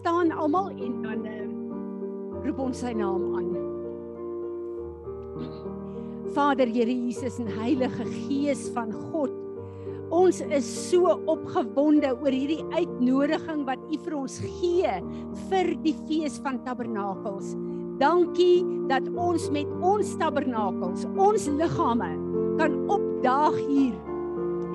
staan almal en dan uh, roep ons sy naam aan. Vader Here Jesus en Heilige Gees van God. Ons is so opgewonde oor hierdie uitnodiging wat U vir ons gee vir die fees van Tabernakels. Dankie dat ons met ons tabernakels, ons liggame kan opdaag hier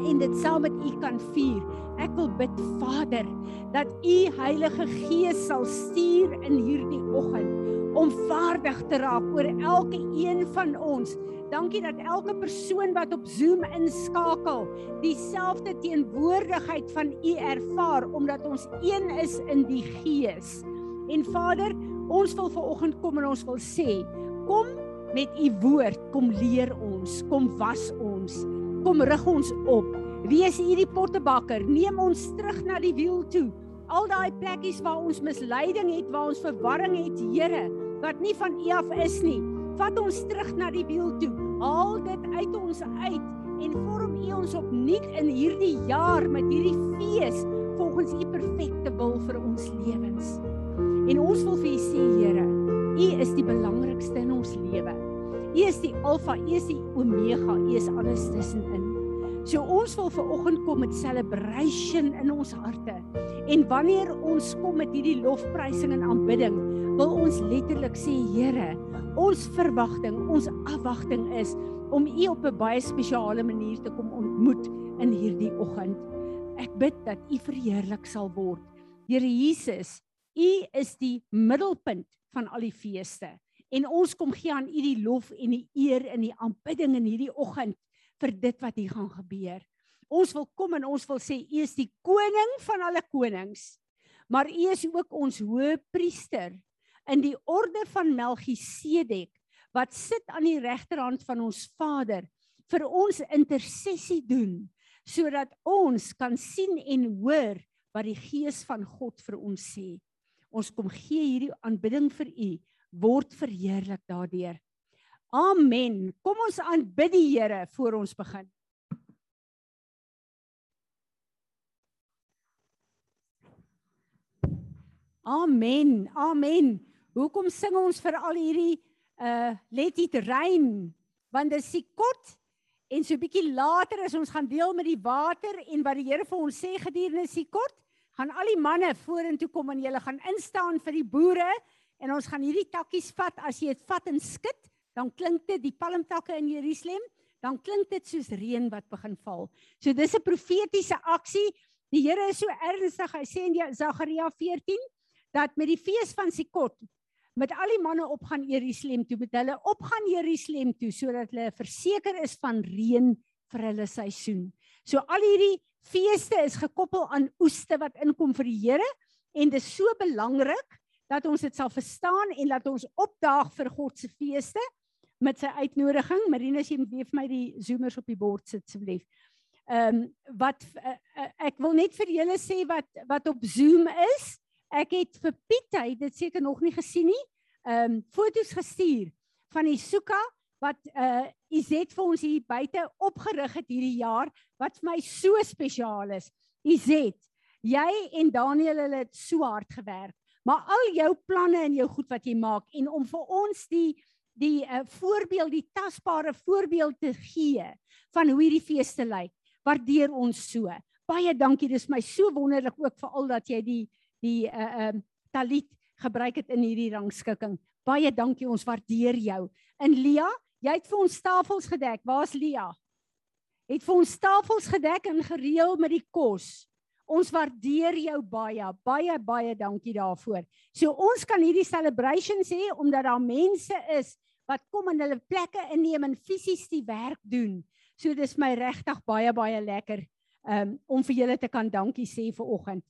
en dit saam met U kan vier. Ek wil bid Vader dat U Heilige Gees sal stuur in hierdie oggend om vaardig te raak oor elke een van ons. Dankie dat elke persoon wat op Zoom inskakel, dieselfde teenwoordigheid van U ervaar omdat ons een is in die Gees. En Vader, Ons wil ver oggend kom en ons wil sê, kom met u woord, kom leer ons, kom was ons, kom rig ons op. Wees hierdie pottebakker, neem ons terug na die wiel toe. Al daai plekkies waar ons misleiding het, waar ons verwarring het, Here, wat nie van U af is nie. Vat ons terug na die wiel toe. Haal dit uit ons uit en vorm U ons opnuut in hierdie jaar met hierdie fees volgens U perfekte wil vir ons lewens. En ons wil vir U sê, Here, U is die belangrikste in ons lewe. U is die Alfa, U is die Omega, U is alles tussenin. So ons wil ver oggend kom met celebration in ons harte. En wanneer ons kom met hierdie lofprysing en aanbidding, wil ons letterlik sê, Here, ons verwagting, ons afwagting is om U op 'n baie spesiale manier te kom ontmoet in hierdie oggend. Ek bid dat U verheerlik sal word. Here Jesus, U is die middelpunt van al die feeste. En ons kom gee aan U die lof en die eer in die aanbidding in hierdie oggend vir dit wat hier gaan gebeur. Ons wil kom en ons wil sê U is die koning van alle konings. Maar U is ook ons hoëpriester in die orde van Melchisedek wat sit aan die regterhand van ons Vader vir ons intersessie doen sodat ons kan sien en hoor wat die gees van God vir ons sê. Ons kom gee hierdie aanbidding vir U word verheerlik daardeur. Amen. Kom ons aanbid die Here voor ons begin. Amen. Amen. Hoekom sing ons vir al hierdie uh let it rain? Want dit is kort en so 'n bietjie later as ons gaan deel met die water en wat die Here vir ons sê gedurende die kort, gaan al die manne vorentoe kom en julle gaan instaan vir die boere en ons gaan hierdie takkies vat as jy dit vat en skud dan klink dit die palmtakke in Jerusalem dan klink dit soos reën wat begin val. So dis 'n profetiese aksie. Die Here is so ernstig. Hy sê in Sagaria 14 dat met die fees van Sikot met al die manne opgaan Jerusalem toe met hulle opgaan Jerusalem toe sodat hulle verseker is van reën vir hulle seisoen. So al hierdie feeste is gekoppel aan oeste wat inkom vir die Here en dit is so belangrik dat ons dit sal verstaan en dat ons opdaag vir God se feeste met sy uitnodiging. Marinus, jy moet weer vir my die zoomers op die bord sit asseblief. Ehm um, wat uh, uh, ek wil net vir julle sê wat wat op Zoom is. Ek het vir Piet, hy dit seker nog nie gesien nie. Ehm um, foto's gestuur van die Suka wat uh Izet vir ons hier buite opgerig het hierdie jaar wat vir my so spesiaal is. Izet, jy en Daniel hulle het so hard gewerk, maar al jou planne en jou goed wat jy maak en om vir ons die die uh, voorbeeld, die tasbare voorbeeld te gee van hoe hierdie feeste lyk, waardeer ons so. Baie dankie, dis my so wonderlik ook veral dat jy die die uh um uh, talit gebruik het in hierdie rangskikking. Baie dankie, ons waardeer jou. In Lia, Jy het vir ons tafels gedek. Waar's Lia? Het vir ons tafels gedek en gereël met die kos. Ons waardeer jou baie, baie baie dankie daarvoor. So ons kan hierdie celebrations hê omdat daar mense is wat kom en hulle plekke inneem en fisies die werk doen. So dis my regtig baie baie lekker um, om vir julle te kan dankie sê vir oggend.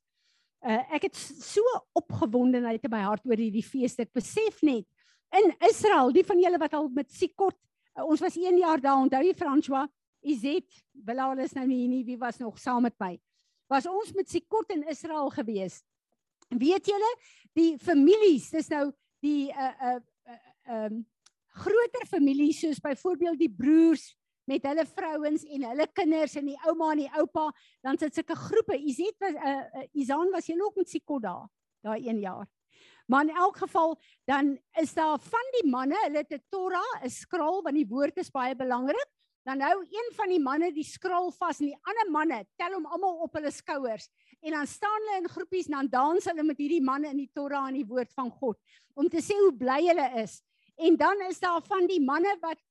Uh, ek het so opgewondenheid in my hart oor hierdie fees. Ek besef net in Israel, die van julle wat al met Sikot, uh, ons was 1 jaar daar, onthou jy François, Izet, Bilal is nou nie, wie was nog saam met my. Was ons met Sikot in Israel gewees. Weet julle, die families, dis nou die uh uh ehm um, groter families soos byvoorbeeld die broers met hulle vrouens en hulle kinders en die ouma en die oupa, dan sit sulke groepe. Izet was uh, uh Izan was jy ook met Sikot daar? daai 1 jaar. Maar in elk geval dan is daar van die manne, hulle het 'n Torah, 'n skrol want die woord is baie belangrik. Dan hou een van die manne die skrol vas en die ander manne tel hom almal op hulle skouers en dan staan hulle in groepies en dan dans hulle met hierdie manne in die Torah en die woord van God om te sê hoe bly hulle is. En dan is daar van die manne wat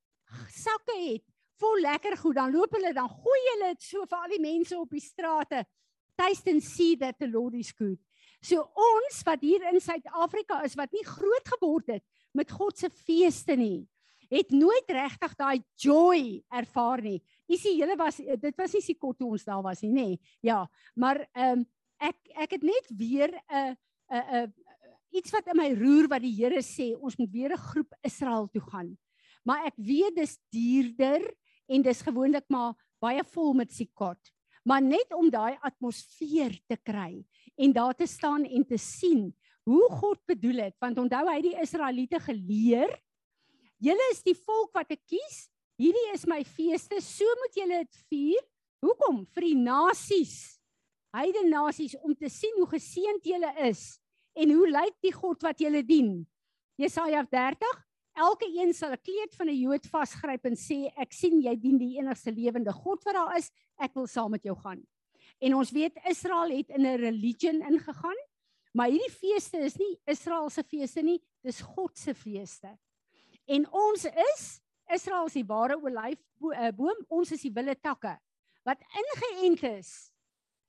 sakke het vol lekker goed, dan loop hulle dan gooi hulle dit so vir al die mense op die strate. Taste and see that the Lord is good. So ons wat hier in Suid-Afrika is wat nie groot geword het met God se feeste nie, het nooit regtig daai joy ervaar nie. Sien, julle was dit was nie Sikot toe ons daar was nie, nê. Ja, maar ehm um, ek ek het net weer 'n 'n 'n iets wat in my roer wat die Here sê, ons moet weer 'n groep Israel toe gaan. Maar ek weet dis duurder en dis gewoonlik maar baie vol met Sikot. Maar net om daai atmosfeer te kry en daar te staan en te sien hoe God bedoel het want onthou hy die Israeliete geleer julle is die volk wat ek kies. Hierdie is my feeste. So moet julle dit vier. Hoekom? Vir die nasies. Heidene nasies om te sien hoe geseënd julle is en hoe lyk die God wat julle dien. Jesaja 30 Elke een sal 'n kleed van 'n Jood vasgryp en sê ek sien jy dien die enigste lewende God wat daar is. Ek wil saam met jou gaan. En ons weet Israel het in 'n religion ingegaan, maar hierdie feeste is nie Israel se feeste nie, dis God se feeste. En ons is Israel se ware olyfboom, eh, ons is die wille takke wat ingeënt is.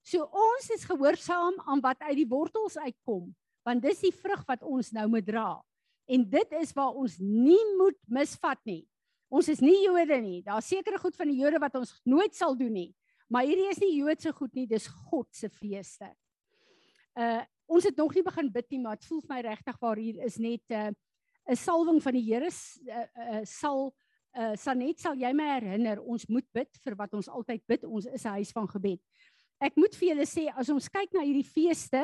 So ons is gehoorsaam aan wat uit die wortels uitkom, want dis die vrug wat ons nou moet dra. En dit is waar ons nie moet misvat nie. Ons is nie Jode nie. Daar's sekere goed van die Jode wat ons nooit sal doen nie. Maar hierdie is nie Joodse goed nie, dis God se feeste. Uh ons het nog nie begin bid nie, maar dit voel vir my regtig waar hier is net 'n uh, 'n salwing van die Here uh, uh sal uh Sanet sal jy my herinner, ons moet bid vir wat ons altyd bid. Ons is 'n huis van gebed. Ek moet vir julle sê as ons kyk na hierdie feeste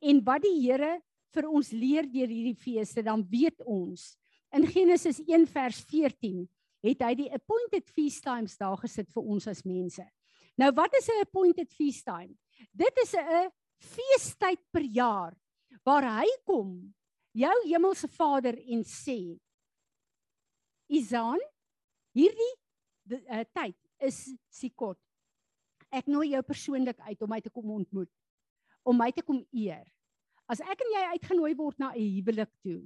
en wat die Here vir ons leer deur hierdie feeste, dan weet ons in Genesis 1 vers 14 het hy die appointed feast times daar gesit vir ons as mense. Nou wat is 'n appointed feast time? Dit is 'n feestyd per jaar waar hy kom, jou hemelse Vader en sê: "Isaan, hierdie die, uh, tyd is Sikot. Ek nooi jou persoonlik uit om my te kom ontmoet, om my te kom eer. As ek en jy uitgenooi word na 'n huwelik toe,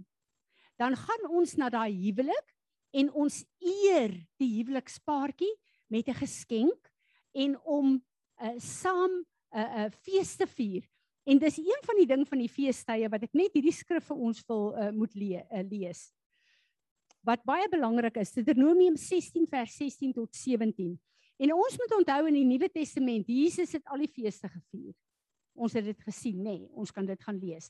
dan gaan ons na daai huwelik en ons eer die huwelikspaartjie met 'n geskenk en om uh, saam 'n uh, eh, uh, fees te vier. En dis een van die ding van die feestydde wat ek net hierdie skrif vir ons wil uh, moet le uh, lees. Wat baie belangrik is, Deuteronomium 16 vers 16 tot 17. En ons moet onthou in die Nuwe Testament, Jesus het al die feeste gevier. Ons het dit gesien, nê? Nee, ons kan dit gaan lees.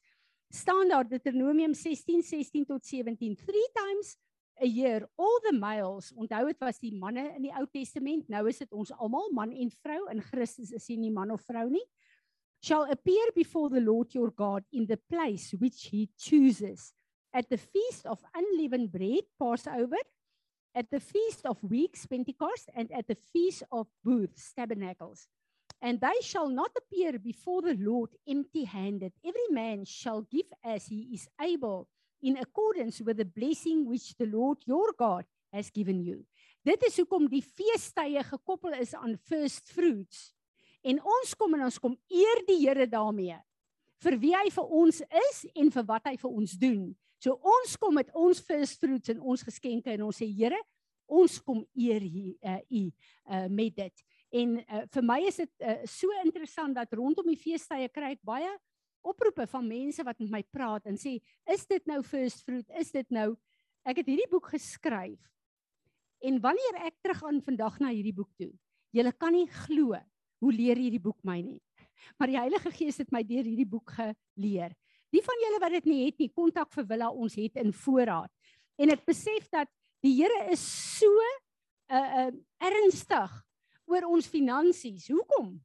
Staan daar Deuteronomium 16 16 tot 17. Three times a year all the males onthou dit was die manne in die Ou Testament nou is dit ons almal man en vrou in Christus is nie man of vrou nie shall appear before the Lord your God in the place which he chooses at the feast of unleavened bread passover at the feast of weeks pentecost and at the feast of booths tabernacles and they shall not appear before the Lord empty handed every man shall give as he is able in accordance with the blessing which the Lord your God has given you. Dit is hoekom die feestydde gekoppel is aan first fruits. En ons kom en ons kom eer die Here daarmee vir wie hy vir ons is en vir wat hy vir ons doen. So ons kom met ons first fruits en ons geskenke en ons sê Here, ons kom eer hier uh, u uh, met dit. En uh, vir my is dit uh, so interessant dat rondom die feestydde kry ek baie oproepe van mense wat met my praat en sê, "Is dit nou first fruit? Is dit nou Ek het hierdie boek geskryf. En wanneer ek teruggaan vandag na hierdie boek toe, julle kan nie glo hoe leer hierdie boek my nie. Maar die Heilige Gees het my deur hierdie boek geleer. Die van julle wat dit nie het nie, kontak vir Willa, ons het in voorraad. En ek besef dat die Here is so uh uh ernstig oor ons finansies. Hoekom?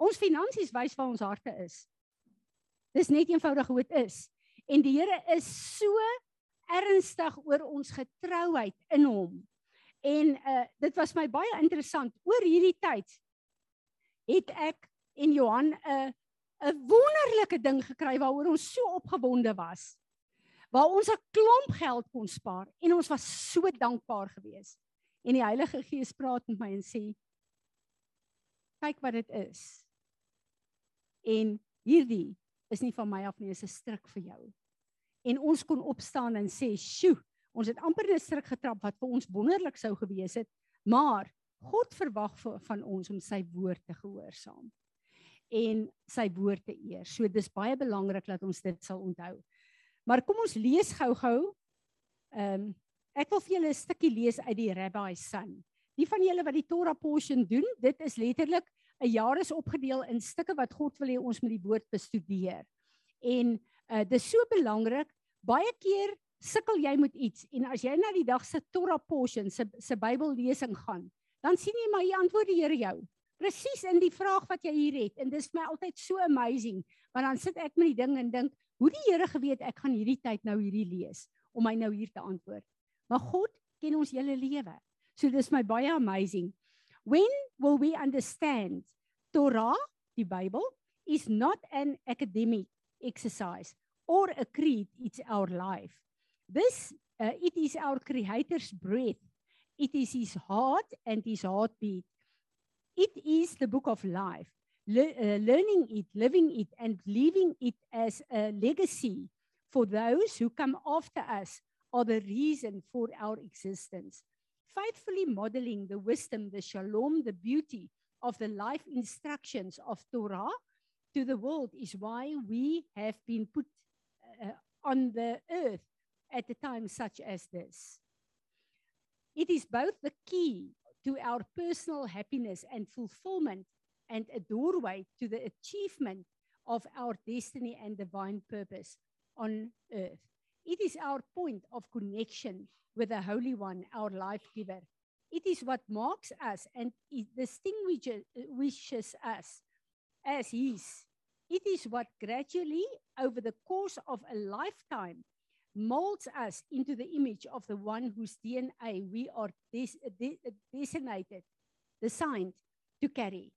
Ons finansies wys waar ons harte is. Dis net eenvoudig hoe dit is. En die Here is so ernstig oor ons getrouheid in hom. En uh dit was my baie interessant oor hierdie tyd het ek en Johan 'n uh, 'n wonderlike ding gekry waaroor ons so opgewonde was. Waar ons 'n klomp geld kon spaar en ons was so dankbaar geweest. En die Heilige Gees praat met my en sê: "Kyk wat dit is." En hierdie is nie van my af nie, is 'n stryk vir jou. En ons kon opstaan en sê: "Sjoe, ons het amper 'n stryk getrap wat vir ons wonderlik sou gewees het, maar God verwag van ons om sy woord te gehoorsaam en sy woord te eer. So dis baie belangrik dat ons dit sal onthou. Maar kom ons lees gou-gou. Ehm um, ek wil vir julle 'n stukkie lees uit die Rabbi Son. Die van julle wat die Torah portion doen, dit is letterlik 'n jaar is opgedeel in stukke wat God wil hê ons moet die woord bestudeer. En uh dis so belangrik. Baie keer sukkel jy met iets en as jy na die dag se Torah portion se se Bybellesing gaan, dan sien jy maar hier antwoord die Here jou. Presies in die vraag wat jy hier het en dis vir my altyd so amazing want dan sit ek met die ding en dink hoe die Here geweet ek gaan hierdie tyd nou hierdie lees om my nou hier te antwoord. Maar God ken ons hele lewe. So dis my baie amazing. When will we understand Torah, die Bybel, is not an academic exercise or a creed, it's our life. This uh, it is our creator's breath It is his heart and his heartbeat. It is the book of life. Le uh, learning it, living it, and leaving it as a legacy for those who come after us are the reason for our existence. Faithfully modeling the wisdom, the shalom, the beauty of the life instructions of Torah to the world is why we have been put uh, on the earth at a time such as this. It is both the key to our personal happiness and fulfillment and a doorway to the achievement of our destiny and divine purpose on earth. It is our point of connection with the Holy One, our life giver. It is what marks us and distinguishes us as His. It is what gradually, over the course of a lifetime, molds us into the image of the one whose DNA we are des de designated, designed to carry.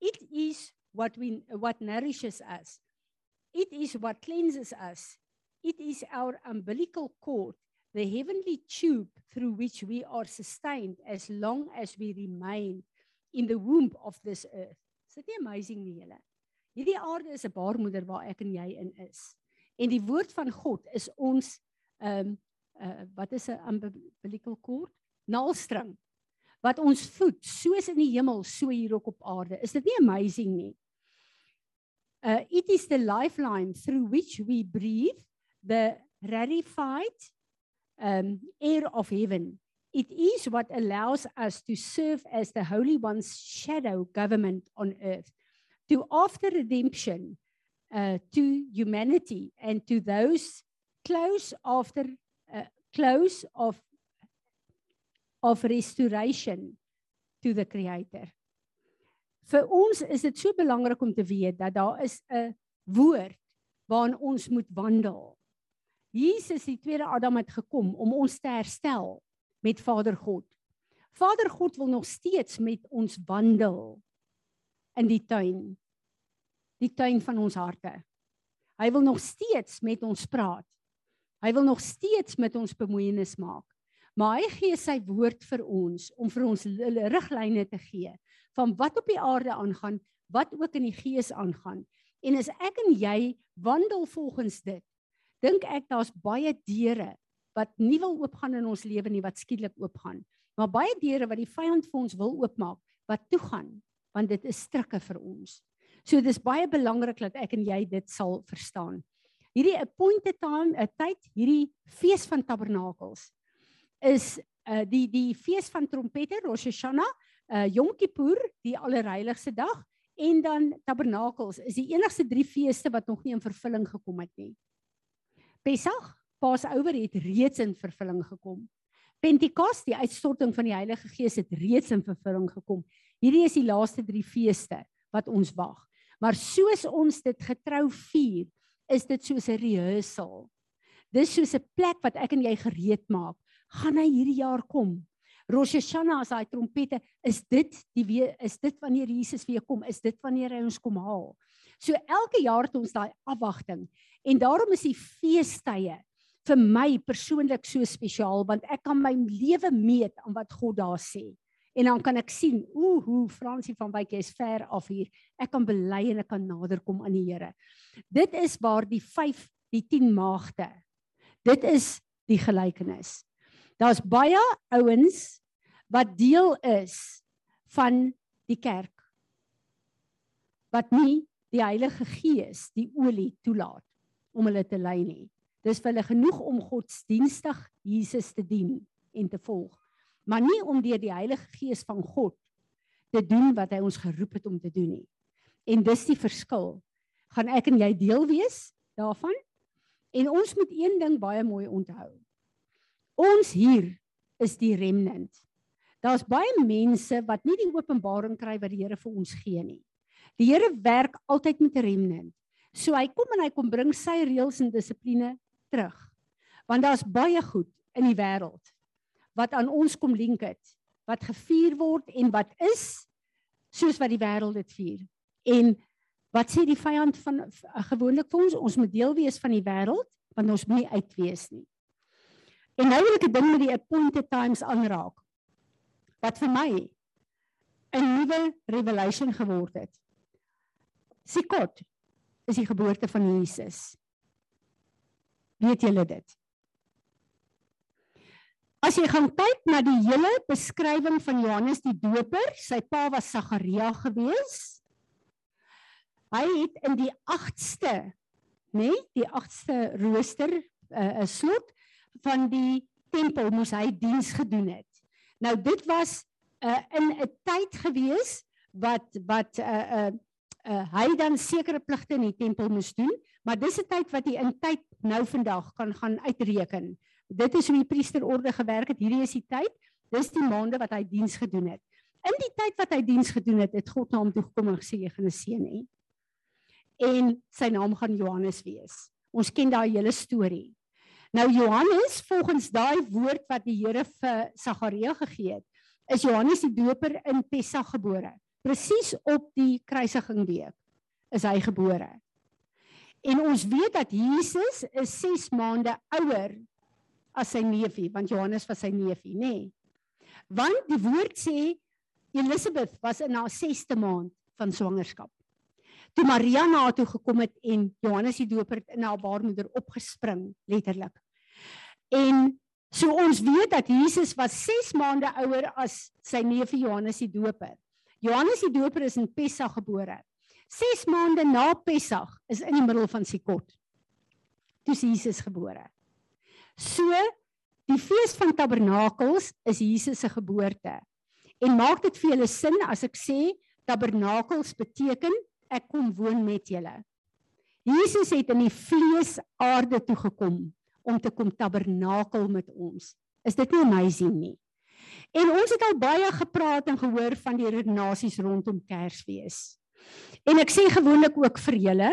It is what, we, what nourishes us. It is what cleanses us. It is our umbilical cord, the heavenly tube through which we are sustained as long as we remain in the womb of this earth. Is dit nie amazing nie julle? Hierdie aarde is 'n baarmoeder waar ek en jy in is. En die woord van God is ons ehm um, uh, wat is 'n umbilical cord? Naalstring wat ons voed soos in die hemel so hier ook op aarde. Is dit nie amazing nie? Uh it is the lifeline through which we breathe the rarefied um air of heaven. It is what allows us to serve as the holy one's shadow government on earth. To after redemption uh, to humanity and to those close after uh, close of of restoration to the creator. Vir ons is dit so belangrik om te weet dat daar is 'n woord waarin ons moet wandel. Jesus die tweede Adam het gekom om ons te herstel met Vader God. Vader God wil nog steeds met ons wandel in die tuin die tuin van ons harte. Hy wil nog steeds met ons praat. Hy wil nog steeds met ons bemoeienis maak. Maar hy gee sy woord vir ons om vir ons riglyne te gee van wat op die aarde aangaan, wat ook in die gees aangaan. En as ek en jy wandel volgens dit, dink ek daar's baie deure wat nie wil oopgaan in ons lewe nie wat skielik oopgaan. Maar baie deure wat die vyand vir ons wil oopmaak, wat toe gaan, want dit is strikke vir ons. So dis baie belangrik dat ek en jy dit sal verstaan. Hierdie appointed time, 'n tyd, hierdie fees van tabernakels is uh die die fees van trompette, Rosh Hashanah, uh Yom Kippur, die allerheiligste dag en dan tabernakels is die enigste drie feeste wat nog nie in vervulling gekom het nie. Pesach, Passover het reeds in vervulling gekom. Pentekos, die uitstorting van die Heilige Gees het reeds in vervulling gekom. Hierdie is die laaste drie feeste wat ons wag. Maar soos ons dit getrou vier, is dit soos 'n rehearsal. Dis soos 'n plek wat ek en jy gereed maak. Gaan hy hierdie jaar kom? Rosh Hashanah as daai trompette, is dit die weer is dit wanneer Jesus weer kom? Is dit wanneer hy ons kom haal? So elke jaar het ons daai afwagting en daarom is die feestydde vir my persoonlik so spesiaal want ek kan my lewe meet aan wat God daar sê. En dan kan ek sien, ooh, hoe Fransie van Wyk is ver af hier. Ek kan bely en ek kan nader kom aan die Here. Dit is waar die 5 die 10 maagde. Dit is die gelykenis. Daar's baie ouens wat deel is van die kerk wat nie die Heilige Gees die olie toelaat om hulle te lei nie. Dis vir hulle genoeg om godsdienstig Jesus te dien en te volg, maar nie om deur die Heilige Gees van God te doen wat hy ons geroep het om te doen nie. En dis die verskil. Gaan ek en jy deel wees daarvan? En ons moet een ding baie mooi onthou. Ons hier is die remnant. Daar's baie mense wat nie die openbaring kry wat die Here vir ons gee nie. Die Here werk altyd met 'n remnant. So hy kom en hy kom bring sy reëls en dissipline terug. Want daar's baie goed in die wêreld wat aan ons kom link het, wat gevier word en wat is soos wat die wêreld dit vier. En wat sê die vyand van gewoonlik vir ons, ons moet deel wees van die wêreld, want ons moet nie uitwees nie. En nou wil ek 'n ding met die appointed times aanraak. Wat vir my 'n nuwe revelation geword het. Sikot is die geboorte van Jesus. Weet julle dit? As jy gaan kyk na die hele beskrywing van Johannes die Doper, sy pa was Sagaria gewees. Hy het in die 8ste, nê, nee, die 8ste rooster 'n uh, 'n slot van die tempel moes hy diens gedoen het. Nou dit was uh, in 'n tyd gewees wat wat 'n uh, 'n uh, uh, hy dan sekere pligte in die tempel moes doen, maar dis 'n tyd wat jy in tyd nou vandag kan gaan uitreken. Dit is hoe die priesterorde gewerk het. Hierdie is die tyd. Dis die maande wat hy diens gedoen het. In die tyd wat hy diens gedoen het, het God na hom toe gekom en gesê jy gaan 'n seun hê. En sy naam gaan Johannes wees. Ons ken daai hele storie. Nou Johannes, volgens daai woord wat die Here vir Sagaria gegee het, is Johannes die Doper in Pessach gebore presies op die kruisiging week is hy gebore. En ons weet dat Jesus is 6 maande ouer as sy neefie, want Johannes was sy neefie, nê? Nee. Want die woord sê Elisabeth was in haar 6ste maand van swangerskap. Toe Maria na toe gekom het en Johannes die Doper in haar baarmoeder opgespring, letterlik. En so ons weet dat Jesus was 6 maande ouer as sy neefie Johannes die Doper. Johannes die Doper is in Pessach gebore. 6 maande na Pessach is in die middel van Sikot. Toe is Jesus gebore. So die fees van Tabernakels is Jesus se geboorte. En maak dit vir julle sin as ek sê Tabernakels beteken ek kom woon met julle. Jesus het in die vlees aarde toe gekom om te kom tabernakel met ons. Is dit nie amazing nie? En ons het al baie gepraat en gehoor van die redenasies rondom Kersfees. En ek sê gewoonlik ook vir julle,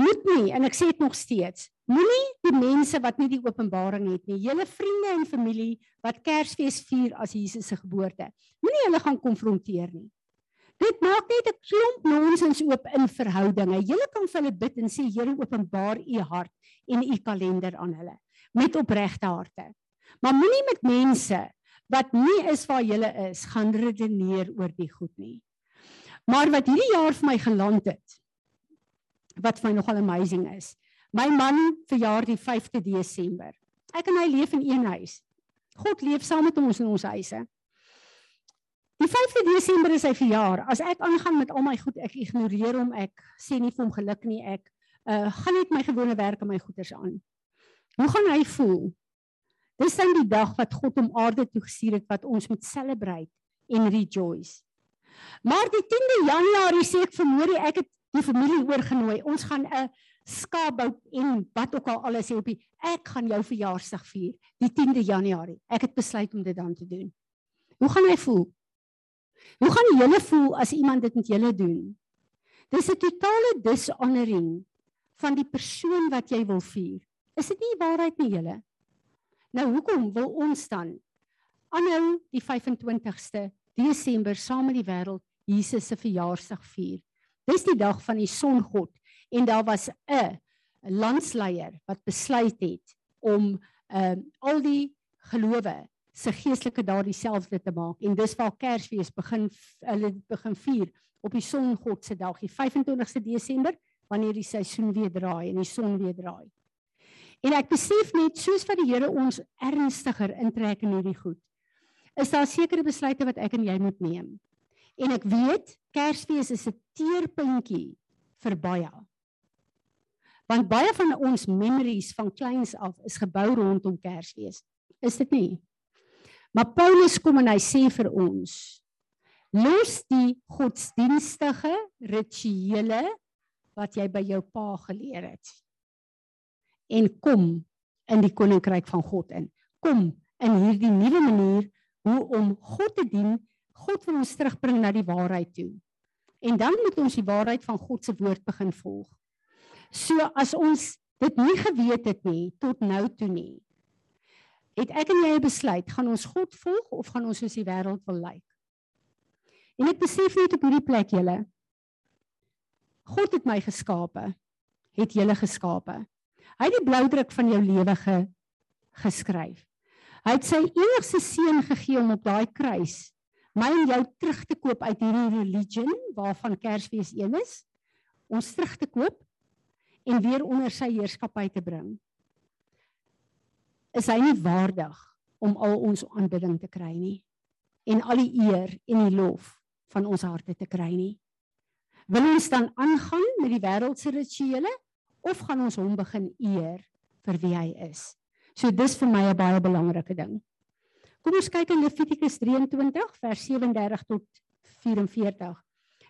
moet nie en ek sê dit nog steeds, moenie die mense wat nie die openbaring het nie, julle vriende en familie wat Kersfees vier as Jesus se geboorte, moenie hulle gaan konfronteer nie. Dit maak net 'n klomp nonsens oop in verhoudinge. Julle kan vir hulle bid en sê Here openbaar u hart en u kalender aan hulle met opregte harte. Maar moenie met mense wat nie is waar jy is, gaan redeneer oor die goed nie. Maar wat hierdie jaar vir my geland het, wat vir my nogal amazing is. My man verjaar die 5de Desember. Ek en hy leef in een huis. God leef saam met ons in ons huise. Die 5de Desember is sy verjaar. As ek aangaan met al my goed, ek ignoreer hom, ek sê nie vir hom geluk nie, ek uh gaan net my gewone werk en my goeders aan. Hoe gaan hy voel? Dis dan die dag wat God om aarde toe gestuur het wat ons moet celebrate en rejoice. Maar die 10de Januarie sê ek vermoerie ek het die familie oorgenooi. Ons gaan 'n skaapbou en wat ook al alles sê op die ek gaan jou verjaarsdag vier die 10de Januarie. Ek het besluit om dit dan te doen. Hoe gaan hy voel? Hoe gaan julle voel as iemand dit met julle doen? Dis 'n totale dishonoring van die persoon wat jy wil vier. Is dit nie waarheid nie julle? Nou hoekom wil ons dan aanhou die 25ste Desember saam met die wêreld Jesus se verjaarsdag vier? Dis die dag van die songod en daar was 'n landsleier wat besluit het om ehm uh, al die gelowe se geestelike dae dieselfde te maak en dis waar Kersfees begin hulle begin vier op die songod se dag die 25ste Desember wanneer die seisoen weer draai en die son weer draai. En ek besef net soos wat die Here ons ernstiger intrek in hierdie goed, is daar sekere besluite wat ek en jy moet neem. En ek weet Kersfees is 'n teerpuntjie vir baie. Want baie van ons memories van kleins af is gebou rondom Kersfees. Is dit nie? Maar Paulus kom en hy sê vir ons: Los die godsdienstige rituele wat jy by jou pa geleer het en kom in die koninkryk van God in. Kom in hierdie nuwe manier hoe om God te dien. God wil ons terugbring na die waarheid toe. En dan moet ons die waarheid van God se woord begin volg. So as ons dit nie geweet het nie tot nou toe nie. Het ek en jy besluit, gaan ons God volg of gaan ons soos die wêreld wil lyk? En ek besef net op hierdie plek julle. God het my geskape. Het julle geskape. Hy het die bloudruk van jou lewe ge, geskryf. Hy het sy enigste seun gegee om op daai kruis my en jou terug te koop uit hierdie religion waarvan Kersfees een is. Ons terug te koop en weer onder sy heerskappy te bring. Is hy nie waardig om al ons aanbidding te kry nie en al die eer en die lof van ons harte te kry nie? Wil ons dan aangaan met die wêreldse rituele of gaan ons hom begin eer vir wie hy is? So dis vir my 'n baie belangrike ding. Kom ons kyk in Levitikus 23 vers 37 tot 44.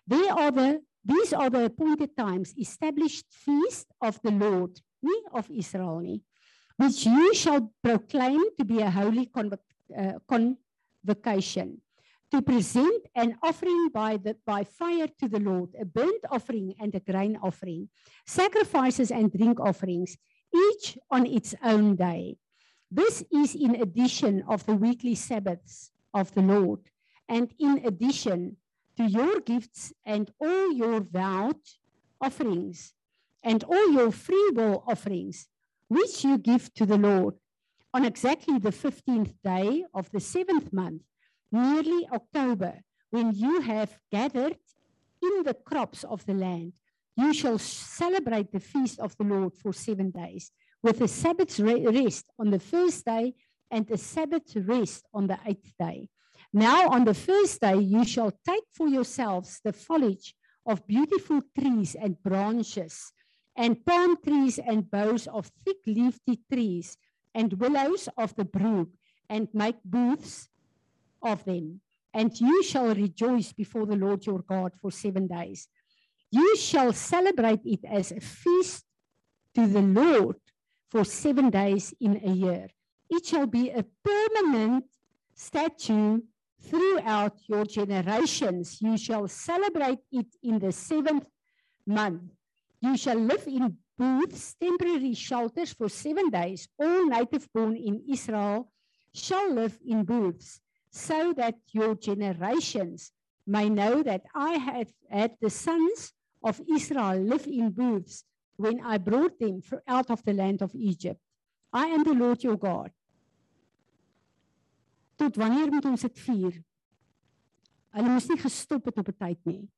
They are the these are the appointed times established feast of the Lord, nie of Israel nie, which you shall proclaim to be a holy uh, convocation to present an offering by the by fire to the Lord, a burnt offering and a grain offering, sacrifices and drink offerings, each on its own day. This is in addition of the weekly Sabbaths of the Lord, and in addition to your gifts and all your vowed offerings, and all your free will offerings, which you give to the Lord on exactly the 15th day of the seventh month nearly October, when you have gathered in the crops of the land, you shall celebrate the feast of the Lord for seven days, with a Sabbath rest on the first day and a Sabbath rest on the eighth day. Now, on the first day, you shall take for yourselves the foliage of beautiful trees and branches, and palm trees and boughs of thick leafy trees, and willows of the brook, and make booths of them, and you shall rejoice before the Lord your God for seven days. You shall celebrate it as a feast to the Lord for seven days in a year. It shall be a permanent statute throughout your generations. You shall celebrate it in the seventh month. You shall live in booths, temporary shelters for seven days. All native born in Israel shall live in booths so that your generations may know that I have had the sons of Israel live in booths when I brought them out of the land of Egypt. I am the Lord your God. Tot wanneer moet ons dit vier? Hulle moes nie gestop het op 'n tyd nie.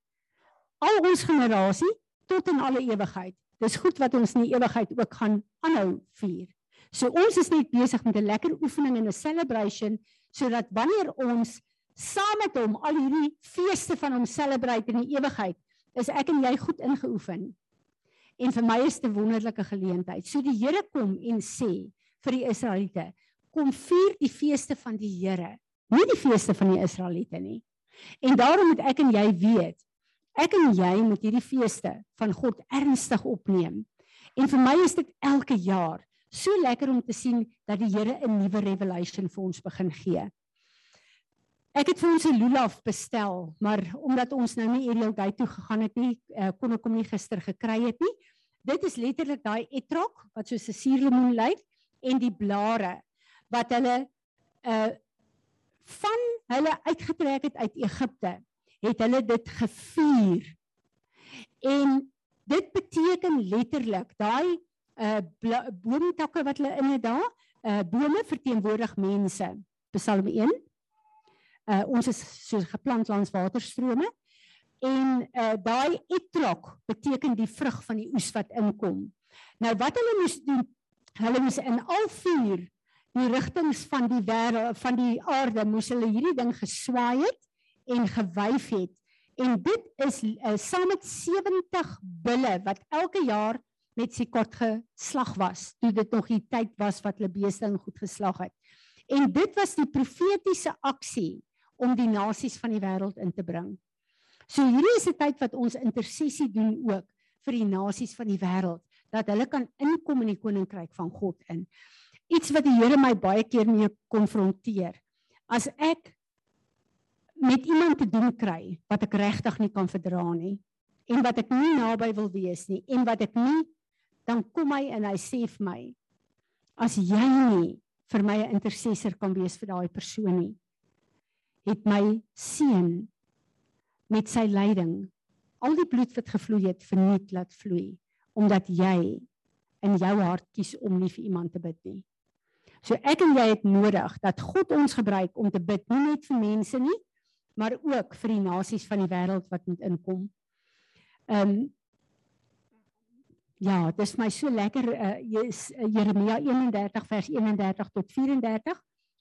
Al ons generasie tot in alle ewigheid. Dis goed wat ons in die ewigheid ook gaan aanhou vier. So ons is net besig met 'n lekker oefening en 'n celebration sodat wanneer ons saam met hom al hierdie feeste van hom celebrate in die ewigheid, is ek en jy goed ingeoefen. En vir my is dit 'n wonderlike geleentheid. So die Here kom en sê vir die Israeliete, kom vier die feeste van die Here, nie die feeste van die Israeliete nie. En daarom moet ek en jy weet, ek en jy moet hierdie feeste van God ernstig opneem. En vir my is dit elke jaar so lekker om te sien dat die Here 'n nuwe revelation vir ons begin gee. Ek het vir ons 'n lulaaf bestel, maar omdat ons nou nie Ariel Gate toe gegaan het nie, uh, kon ek hom nie gister gekry het nie. Dit is letterlik daai etrog wat soos 'n suurlemoen lyk en die blare wat hulle uh van hulle uitgetrek het uit Egipte, het hulle dit gevier. En dit beteken letterlik daai uh boomtakke wat hulle in het daar, uh bome verteenwoordig mense. Psalm 1. Uh ons is so geplant langs waterstrome en uh daai etrog beteken die vrug van die oes wat inkom. Nou wat hulle moes doen, hulle moes in al vier die rigtings van die wêreld van die aarde moes hulle hierdie ding geswaai het en gewyf het. En dit is uh, saam met 70 bulle wat elke jaar met Sikot geslag was. Toe dit nog die tyd was wat hulle beeste in goed geslag het. En dit was die profetiese aksie om die nasies van die wêreld in te bring. So hierdie is 'n tyd wat ons intersessie doen ook vir die nasies van die wêreld dat hulle kan inkom in die koninkryk van God in. Iets wat die Here my baie keer mee konfronteer. As ek met iemand te doen kry wat ek regtig nie kan verdra nie en wat ek nie naby wil wees nie en wat ek nie dan kom hy en hy sê vir my as jy nie vir my 'n intercessor kan wees vir daai persoon nie het my seun met sy lyding al die bloed wat gevloei het verniet laat vloei omdat jy in jou hart kies om nie vir iemand te bid nie. So ek en jy het nodig dat God ons gebruik om te bid nie net vir mense nie, maar ook vir die nasies van die wêreld wat moet inkom. Ehm um, Ja, dis my so lekker uh, Jeremia 31 vers 31 tot 34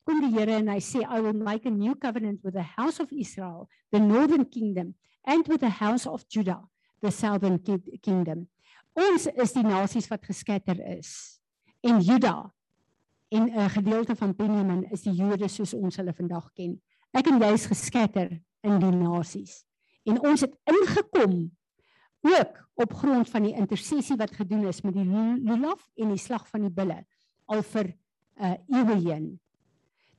kom die Here en hy sê I will make a new covenant with the house of Israel, the northern kingdom and with the house of Judah, the southern kingdom. Ons is die nasies wat geskatter is. En Juda en 'n gedeelte van Benjamin is die Jode soos ons hulle vandag ken. Ek en jy is geskatter in die nasies. En ons het ingekom ook op grond van die intersessie wat gedoen is met die lulaf en die slag van die bulle al vir uh eeue heen.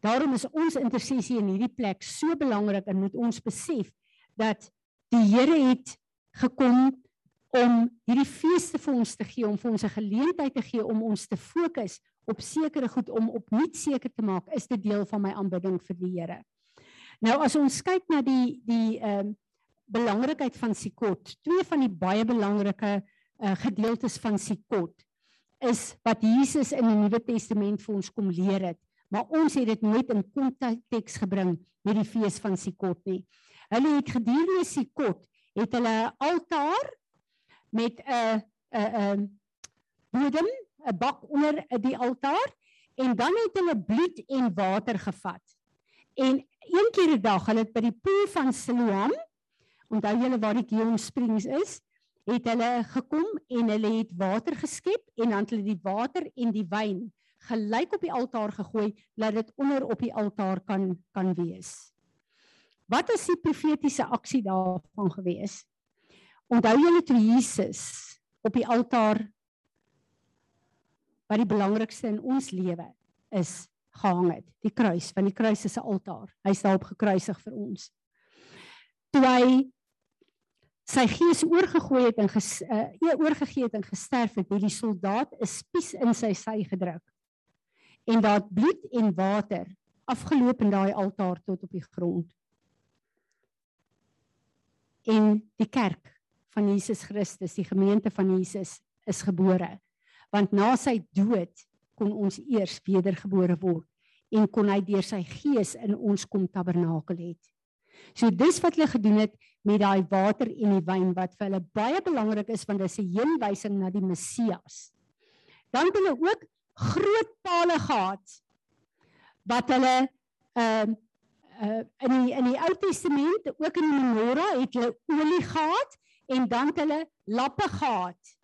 Daarom is ons intersessie in hierdie plek so belangrik en moet ons besef dat die Here het gekom om hierdie feeste vir ons te gee, om vir ons 'n geleentheid te gee om ons te fokus op sekere goed om opnuut seker te maak is dit deel van my aanbidding vir die Here. Nou as ons kyk na die die ehm uh, belangrikheid van Sikot. Twee van die baie belangrike uh, gedeeltes van Sikot is wat Jesus in die Nuwe Testament vir ons kom leer het, maar ons het dit nooit in konteks gebring met die fees van Sikot nie. Hulle het gedurende Sikot het hulle 'n altaar met 'n 'n 'n bodem, 'n bak onder die altaar en dan het hulle bloed en water gevat. En een keer 'n dag, hulle het by die poel van Siloam onthou julle waar die Gihon Springs is, het hulle gekom en hulle het water geskep en dan het hulle die water en die wyn gelyk op die altaar gegooi dat dit onder op die altaar kan kan wees. Wat is die profetiese aksie daarvan gewees? Onthou julle toe Jesus op die altaar wat die belangrikste in ons lewe is gehang het, die kruis, want die kruis is 'n altaar. Hy's daarop gekruisig vir ons. Toe hy sy gees oorgegooi het en ges, uh, oorgegee het en gesterf het, het die soldaat 'n spies in sy sy gedruk. En daar bloed en water afgeloop in daai altaar tot op die grond. En die kerk van Jesus Christus, die gemeente van Jesus is gebore. Want na sy dood kon ons eers wedergebore word en kon hy deur sy gees in ons kom tabernakel het. So dis wat hulle gedoen het met daai water en die wyn wat vir hulle baie belangrik is want dit is 'n heenwysing na die Messias. Dan het hulle ook groot pale gehad wat hulle ehm uh, uh, in die in die Ou Testament ook in die menorah het hulle olie gehad en dan hulle lappe gehad.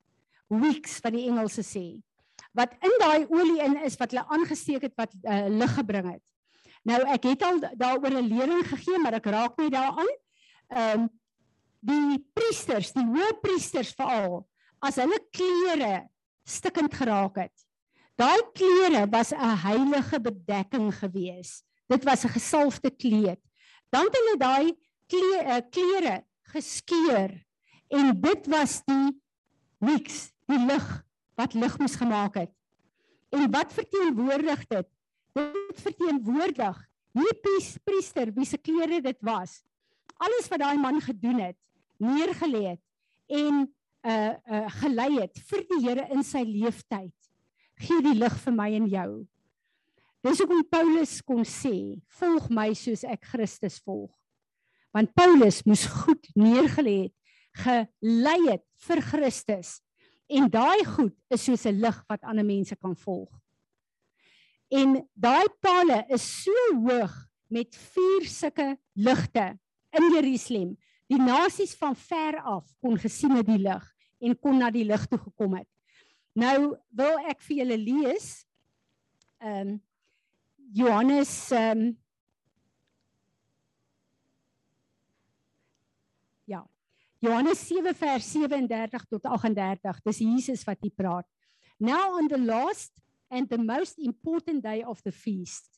Wicks wat die Engelse sê. Wat in daai olie in is wat hulle aangesteek het wat uh, lig gebring het. Nou ek het al daaroor 'n lering gegee, maar ek raak net daaraan. Ehm um, die priesters, die hoëpriesters veral, as hulle klere stikkend geraak het. Daai klere was 'n heilige bedekking gewees. Dit was 'n gesalfde kleed. Dan het hulle daai klere, eh, klere geskeur en dit was die niks, die lig wat lig moes gemaak het. En wat verteenwoordig dit? dit verteenwoordig hierdie priester wie se klere dit was alles wat daai man gedoen het neergelê het en uh uh gelei het vir die Here in sy lewenstyd. Gee die lig vir my en jou. Dis hoekom Paulus kon sê, "Volg my soos ek Christus volg." Want Paulus moes goed neergelê het, gelei het vir Christus. En daai goed is soos 'n lig wat ander mense kan volg. En daai pale is so hoog met vier sulke ligte in Jerusalem. Die nasies van ver af kon gesien het die lig en kon na die lig toe gekom het. Nou wil ek vir julle lees ehm um, Johannes ehm um, Ja. Johannes 7 vers 37 tot 38. Dis Jesus wat hier praat. Now on the last and the most important day of the feast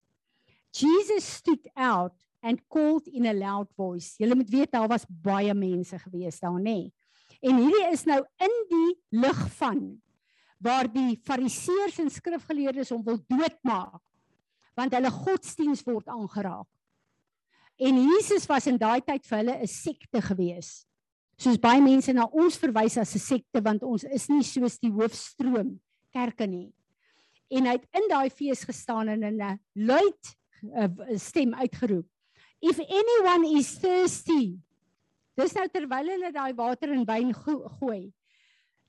Jesus stood out and called in a loud voice. Julle moet weet daar was baie mense gewees daar, nê. Nee. En hierdie is nou in die lig van waar die fariseërs en skrifgeleerdes hom wil doodmaak want hulle godsdiens word aangeraak. En Jesus was in daai tyd vir hulle 'n sekte gewees. Soos baie mense na ons verwys as 'n sekte want ons is nie soos die hoofstroom kerke nie. En hy het in daai fees gestaan en in 'n luid uh, stem uitgeroep: If anyone is thirsty, dis nou terwyl hulle daai water in wyn go gooi.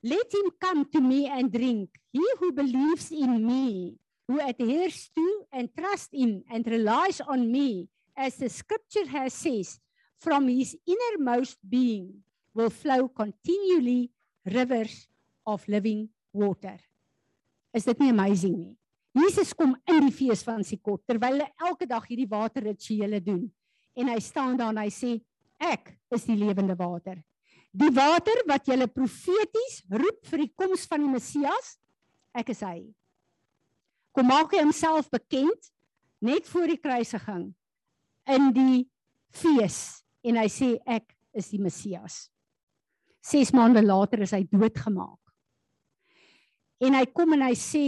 Let him come to me and drink. He who believes in me, who adheres to and trusts in and relies on me, as the scripture has says, from his innermost being will flow continually rivers of living water. Is dit nie amazing nie? Jesus kom in die fees van Sikot terwyl hulle elke dag hierdie waterrituele doen en hy staan daar en hy sê ek is die lewende water. Die water wat julle profeties roep vir die koms van die Messias, ek is hy. Kom maak hy homself bekend net voor die kruisiging in die fees en hy sê ek is die Messias. 6 maande later is hy doodgemaak. En hy kom en hy sê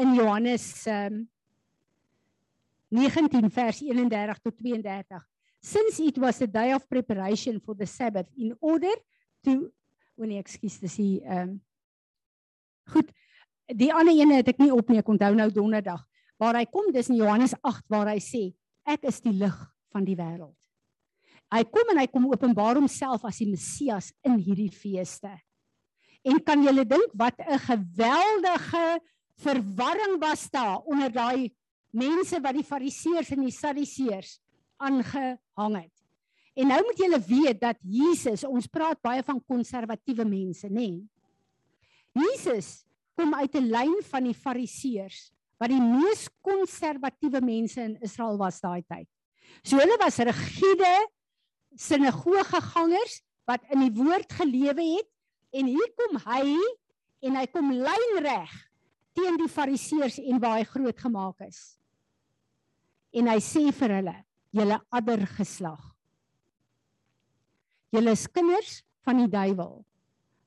in Johannes um, 19 vers 31 tot 32 since it was the day of preparation for the sabbath in order to o oh nee ekskuus dis die ehm um, goed die ander ene het ek nie op nie ek onthou nou donderdag waar hy kom dis in Johannes 8 waar hy sê ek is die lig van die wêreld. Hy kom en hy kom openbaar homself as die Messias in hierdie feeste. En kan julle dink wat 'n geweldige verwarring was daar onder daai mense wat die fariseërs en die sadiseërs aangehang het. En nou moet julle weet dat Jesus, ons praat baie van konservatiewe mense, nê? Nee. Jesus kom uit 'n lyn van die fariseërs wat die mees konservatiewe mense in Israel was daai tyd. So hulle was rigiede sinagogegangers wat in die woord gelewe het en hier kom hy en hy kom lynreg teen die fariseërs en waar hy groot gemaak is. En hy sê vir hulle: "Julle adder geslag. Julle is kinders van die duiwel.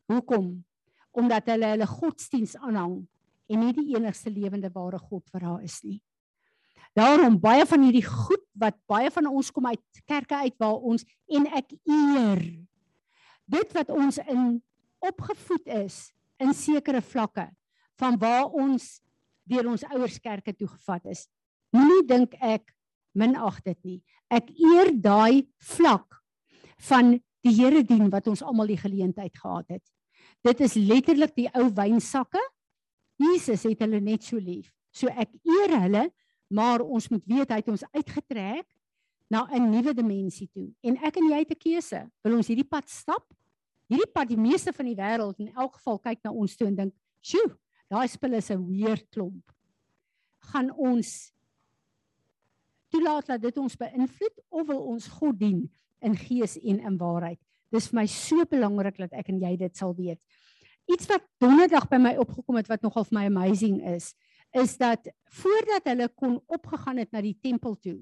Hoekom? Omdat hulle hulle godsdiens aanhang en nie die enigste lewende ware God vir haar is nie. Daarom baie van hierdie goed wat baie van ons kom uit kerke uit waar ons en ek eer dit wat ons in opgevoed is in sekere vlakke van waar ons deur ons ouers kerke toe gevat is. Moenie dink ek minag dit nie. Ek eer daai vlak van die Here dien wat ons almal die geleentheid gehad het. Dit is letterlik die ou wynsakke. Jesus het hulle net so lief. So ek eer hulle, maar ons moet weet hy het ons uitgetrek na 'n nuwe dimensie toe. En ek en jy het 'n keuse. Wil ons hierdie pad stap? Hierdie pad die meeste van die wêreld in elk geval kyk na ons toe en dink, "Sjoe, daai spul is 'n weer klomp. Gaan ons toelaat dat dit ons beïnvloed of wil ons God dien in gees en in waarheid? Dis vir my so belangrik dat ek en jy dit sal weet. Iets wat donderdag by my opgekom het wat nogal vir my amazing is, is dat voordat hulle kon opgegaan het na die tempel toe,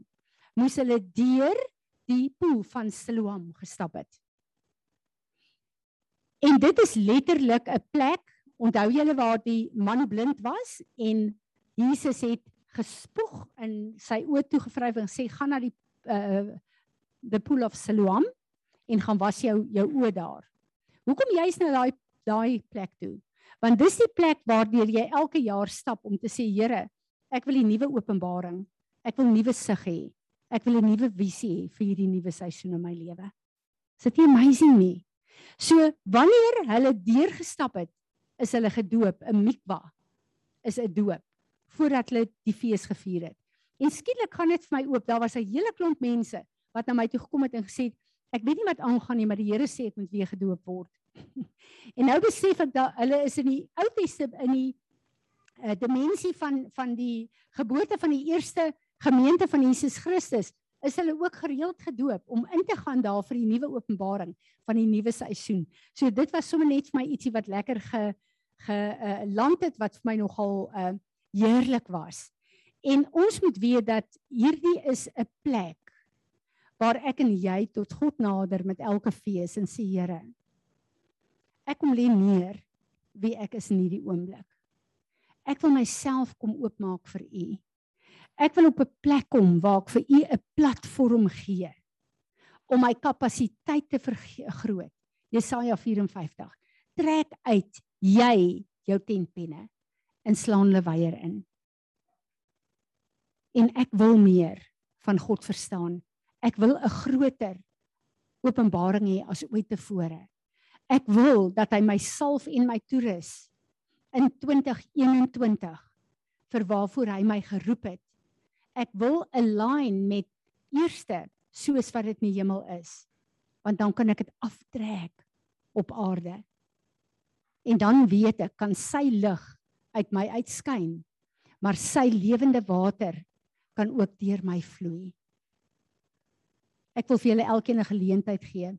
moes hulle deur die poel van Siloam gestap het. En dit is letterlik 'n plek Onthou julle waar die man blind was en Jesus het gespoeg in sy oë toe gevryf en sê gaan na die uh the pool of Siloam en gaan was jou jou oë daar. Hoekom jy's nou daai daai plek toe? Want dis die plek waardeur jy elke jaar stap om te sê Here, ek wil 'n nuwe openbaring. Ek wil nuwe sig hê. Ek wil 'n nuwe visie hê vir hierdie nuwe seisoen in my lewe. Is dit nie amazing nie? So wanneer hulle deurgestap het, is hulle gedoop, 'n mikwa is 'n doop voordat hulle die fees gevier het. En skielik gaan dit vir my oop. Daar was 'n hele klomp mense wat na my toe gekom het en gesê het, ek weet nie wat aangaan nie, maar die Here sê ek moet weer gedoop word. en nou besef ek dat hulle is in die Ou Testament in die uh, dimensie van van die geboorte van die eerste gemeente van Jesus Christus is hulle ook gereeld gedoop om in te gaan daar vir die nuwe openbaring van die nuwe seisoen. So dit was sommer net vir my ietsie wat lekker ge ge uh, land het wat vir my nogal uh heerlik was. En ons moet weet dat hierdie is 'n plek waar ek en jy tot God nader met elke fees en sê Here ek kom lê neer wie ek is in hierdie oomblik. Ek wil myself kom oopmaak vir U. Ek wil op 'n plek kom waar ek vir U 'n platform gee om my kapasiteit te vergroot. Jesaja 54. Trek uit jy jou tentpenne en slaan hulle weier in. En ek wil meer van God verstaan. Ek wil 'n groter openbaring hê as ooit tevore. Ek wil dat hy my salf en my toerus in 2021 vir waarvoor hy my geroep het. Ek wil align met eerste soos wat dit in die hemel is. Want dan kan ek dit aftrek op aarde en dan weet ek kan sy lig uit my uitskyn maar sy lewende water kan ook deur my vloei. Ek wil vir julle elkeen 'n geleentheid gee.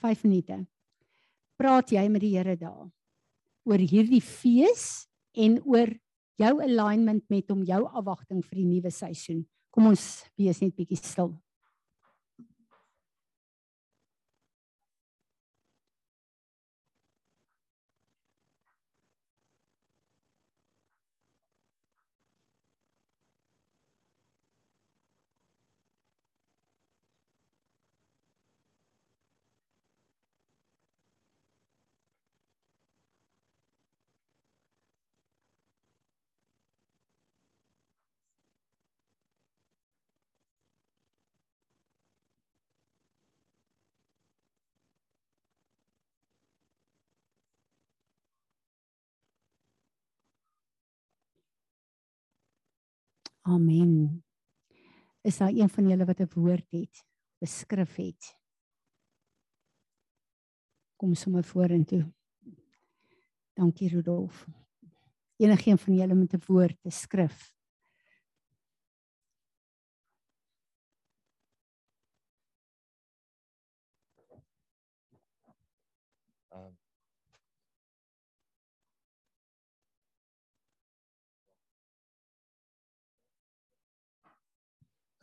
5 minute. Praat jy met die Here daar oor hierdie fees en oor jou alignment met hom jou afwagting vir die nuwe seisoen? Kom ons wees net bietjie stil Amen. Is daar een van julle wat 'n woord het, beskrif het? Kom sommer vorentoe. Dankie Rudolf. Enigeen van julle met 'n woord te skrif?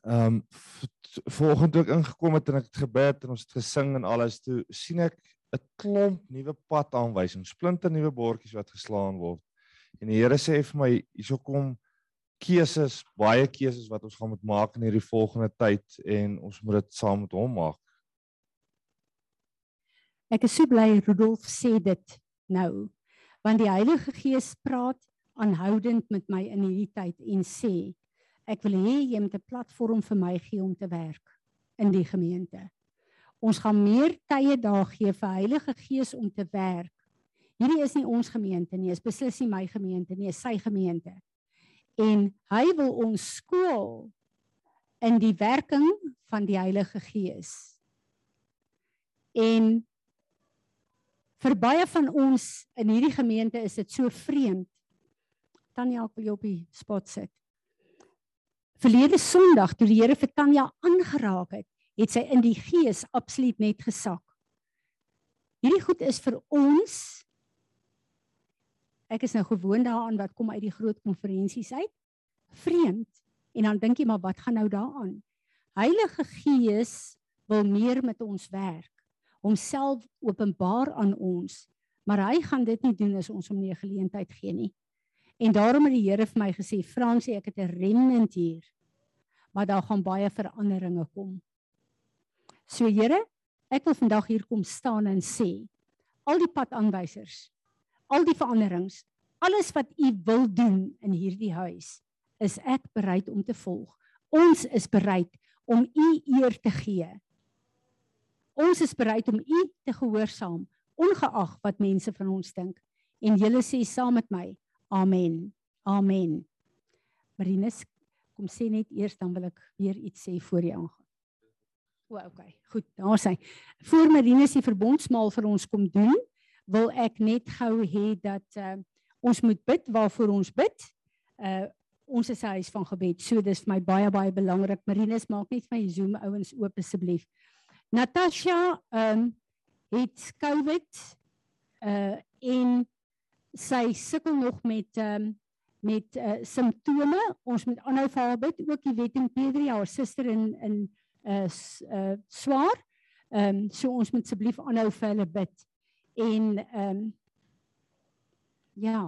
Ehm um, toe ek ingekom het en ek het gebid en ons het gesing en alles toe sien ek 'n klomp nuwe padaanwysings, splinte nuwe bordjies wat geslaan word. En die Here sê vir my hierso kom keuses, baie keuses wat ons gaan moet maak in hierdie volgende tyd en ons moet dit saam met hom maak. Ek is so bly Rudolf sê dit nou want die Heilige Gees praat aanhoudend met my in hierdie tyd en sê ek wil hê jy moet 'n platform vir my gee om te werk in die gemeente. Ons gaan meer tye daar gee vir Heilige Gees om te werk. Hierdie is nie ons gemeente nie, is beslis nie my gemeente nie, is sy gemeente. En hy wil ons skool in die werking van die Heilige Gees. En vir baie van ons in hierdie gemeente is dit so vreemd. Tanya, ek wil jou op die spot sit. Verlede Sondag toe die Here vir Tanya aangeraak het, het sy in die gees absoluut net gesak. Hierdie goed is vir ons. Ek is nou gewoond daaraan wat kom uit die groot konferensies uit. Vreemd. En dan dink jy maar wat gaan nou daaraan? Heilige Gees wil meer met ons werk. Homself openbaar aan ons, maar hy gaan dit nie doen as ons hom nie 'n geleentheid gee nie. En daarom het die Here vir my gesê, Fransie, ek het 'n remnant hier. Maar daar gaan baie veranderinge kom. So Here, Ek wil vandag hier kom staan en sê al die padaanwysers, al die veranderings, alles wat u wil doen in hierdie huis, is ek bereid om te volg. Ons is bereid om u eer te gee. Ons is bereid om u te gehoorsaam, ongeag wat mense van ons dink. En julle sê saam met my, amen. Amen. Marinus, kom sê net eers dan wil ek weer iets sê voor jy aangaan. O, okay. Goed, daar sê. Voor Marinus die verbondsmaal vir ons kom doen, wil ek net gou hê dat uh, ons moet bid waarvoor ons bid. Uh ons is 'n huis van gebed. So dis vir my baie baie belangrik. Marinus, maak net my Zoom ouens oop asseblief. Natasha ehm um, het COVID uh en sy sukkel nog met ehm um, met uh, simptome. Ons moet aanhou vir haar bid. Ook die Wetting Pedri, haar suster in in uh, uh swaar. Ehm um, so ons moet asseblief aanhou vir hulle bid. En ehm um, ja.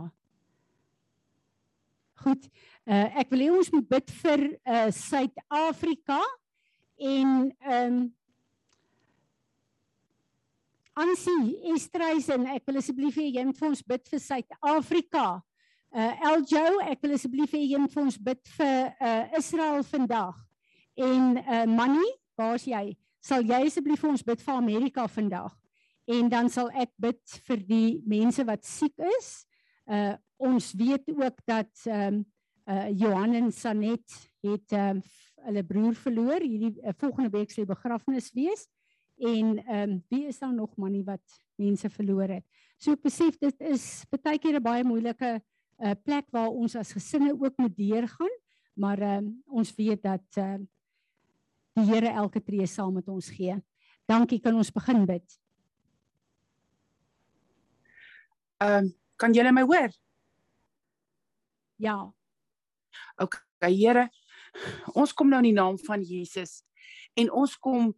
Goed. Uh ek wil hê ons moet bid vir uh Suid-Afrika en ehm um, Ansie Estreisen, ek wil asseblief hê jy moet vir ons bid vir Suid-Afrika. Uh Eljo, ek wil asseblief hê jy moet vir ons bid vir uh Israel vandag. En uh Manny, waar's jy? Sal jy asseblief vir ons bid vir Amerika vandag? En dan sal ek bid vir die mense wat siek is. Uh ons weet ook dat ehm um, uh Johan en Sanet het ehm um, hulle broer verloor. Hierdie uh, volgende week sal die begrafnis wees en ehm um, wie is daar nog manie wat mense verloor het. So ek besef dit is baie keer 'n baie moeilike uh, plek waar ons as gesinne ook moet deurgaan, maar ehm um, ons weet dat ehm uh, die Here elke tree saam met ons gee. Dankie, kan ons begin bid. Ehm um, kan julle my hoor? Ja. OK, Here, ons kom nou in die naam van Jesus en ons kom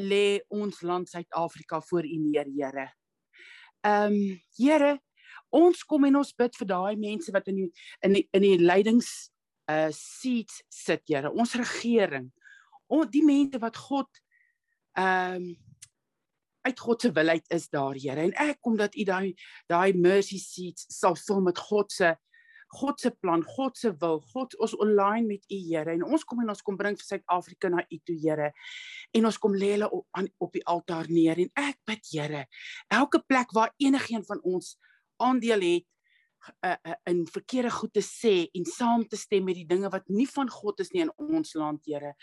lê ons land Suid-Afrika voor U neer, Here. Ehm um, Here, ons kom en ons bid vir daai mense wat in die, in die, in die leidings uh seats sit, Here. Ons regering. On, die mense wat God ehm um, uit God se wil uit is daar, Here. En ek kom dat U daai daai mercy seats sal vul met God se God se plan, God se wil, God ons online met U Here en ons kom en ons kom bring vir Suid-Afrika na U toe Here. En ons kom lê hulle op aan op die altaar neer en ek bid Here, elke plek waar enigiemand van ons aandeel het uh, uh, in verkeerde goed te sê en saam te stem met die dinge wat nie van God is nie in ons land Here.